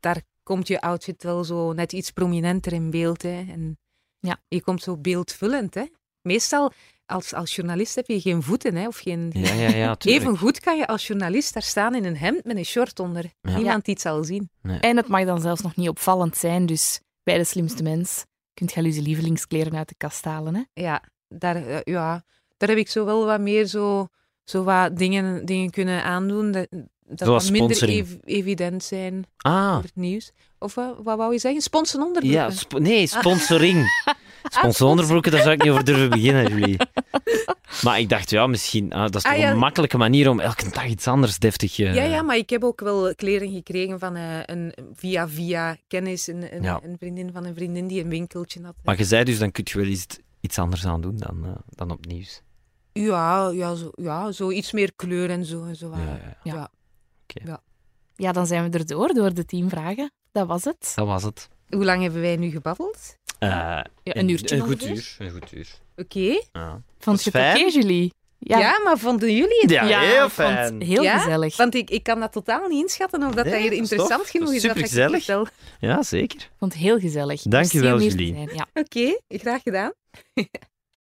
daar komt je outfit wel zo net iets prominenter in beeld. Hè. En Ja. Je komt zo beeldvullend. Hè. Meestal als, als journalist heb je geen voeten hè, of geen... Ja, ja, ja. Even goed kan je als journalist daar staan in een hemd met een short onder. Ja. Niemand het zal zien. En het mag dan zelfs nog niet opvallend zijn, dus bij de slimste mens kunt je al je lievelingskleren uit de kast halen. Hè? Ja, daar, eh, ja, daar heb ik zo wel wat meer zo, zo wat dingen, dingen kunnen aandoen. Dat, dat wat minder ev- evident zijn Ah, voor het nieuws. Of wat, wat wou je zeggen? Sponsen onderbroeken. ja, sp- nee, sponsoring. Sponsoronderbroeken, daar zou ik niet over durven beginnen, Julie. Maar ik dacht, ja, misschien, ah, dat is toch Ah, ja. een makkelijke manier om elke dag iets anders deftig... eh, Ja, ja, maar ik heb ook wel kleren gekregen van eh, een via via kennis, een, een, Ja. een vriendin van een vriendin die een winkeltje had. Maar je zei dus, dan kun je wel iets, iets anders aan doen dan, eh, dan op nieuws. Ja, ja, zo, ja, zo iets meer kleur en zo. En zo wat. Ja, ja, Ja. ja. Ja, dan zijn we er door, door de tien vragen. Dat was het. Dat was het. Hoe lang hebben wij nu gebabbeld? Eh, Ja, een uurtje Een goed ongeveer. uur. Een goed uur. Oké. Ja. Vond je het oké. Julie? Ja. maar vonden jullie het? Ja, heel fijn. het heel Ja? gezellig. Want ik, ik kan dat totaal niet inschatten of dat, Nee, dat hier interessant tof. genoeg is. het vertel. Ja, zeker. Ik vond het heel gezellig. Dank je Merci om wel, hier te Julie. Ja. Oké, graag gedaan.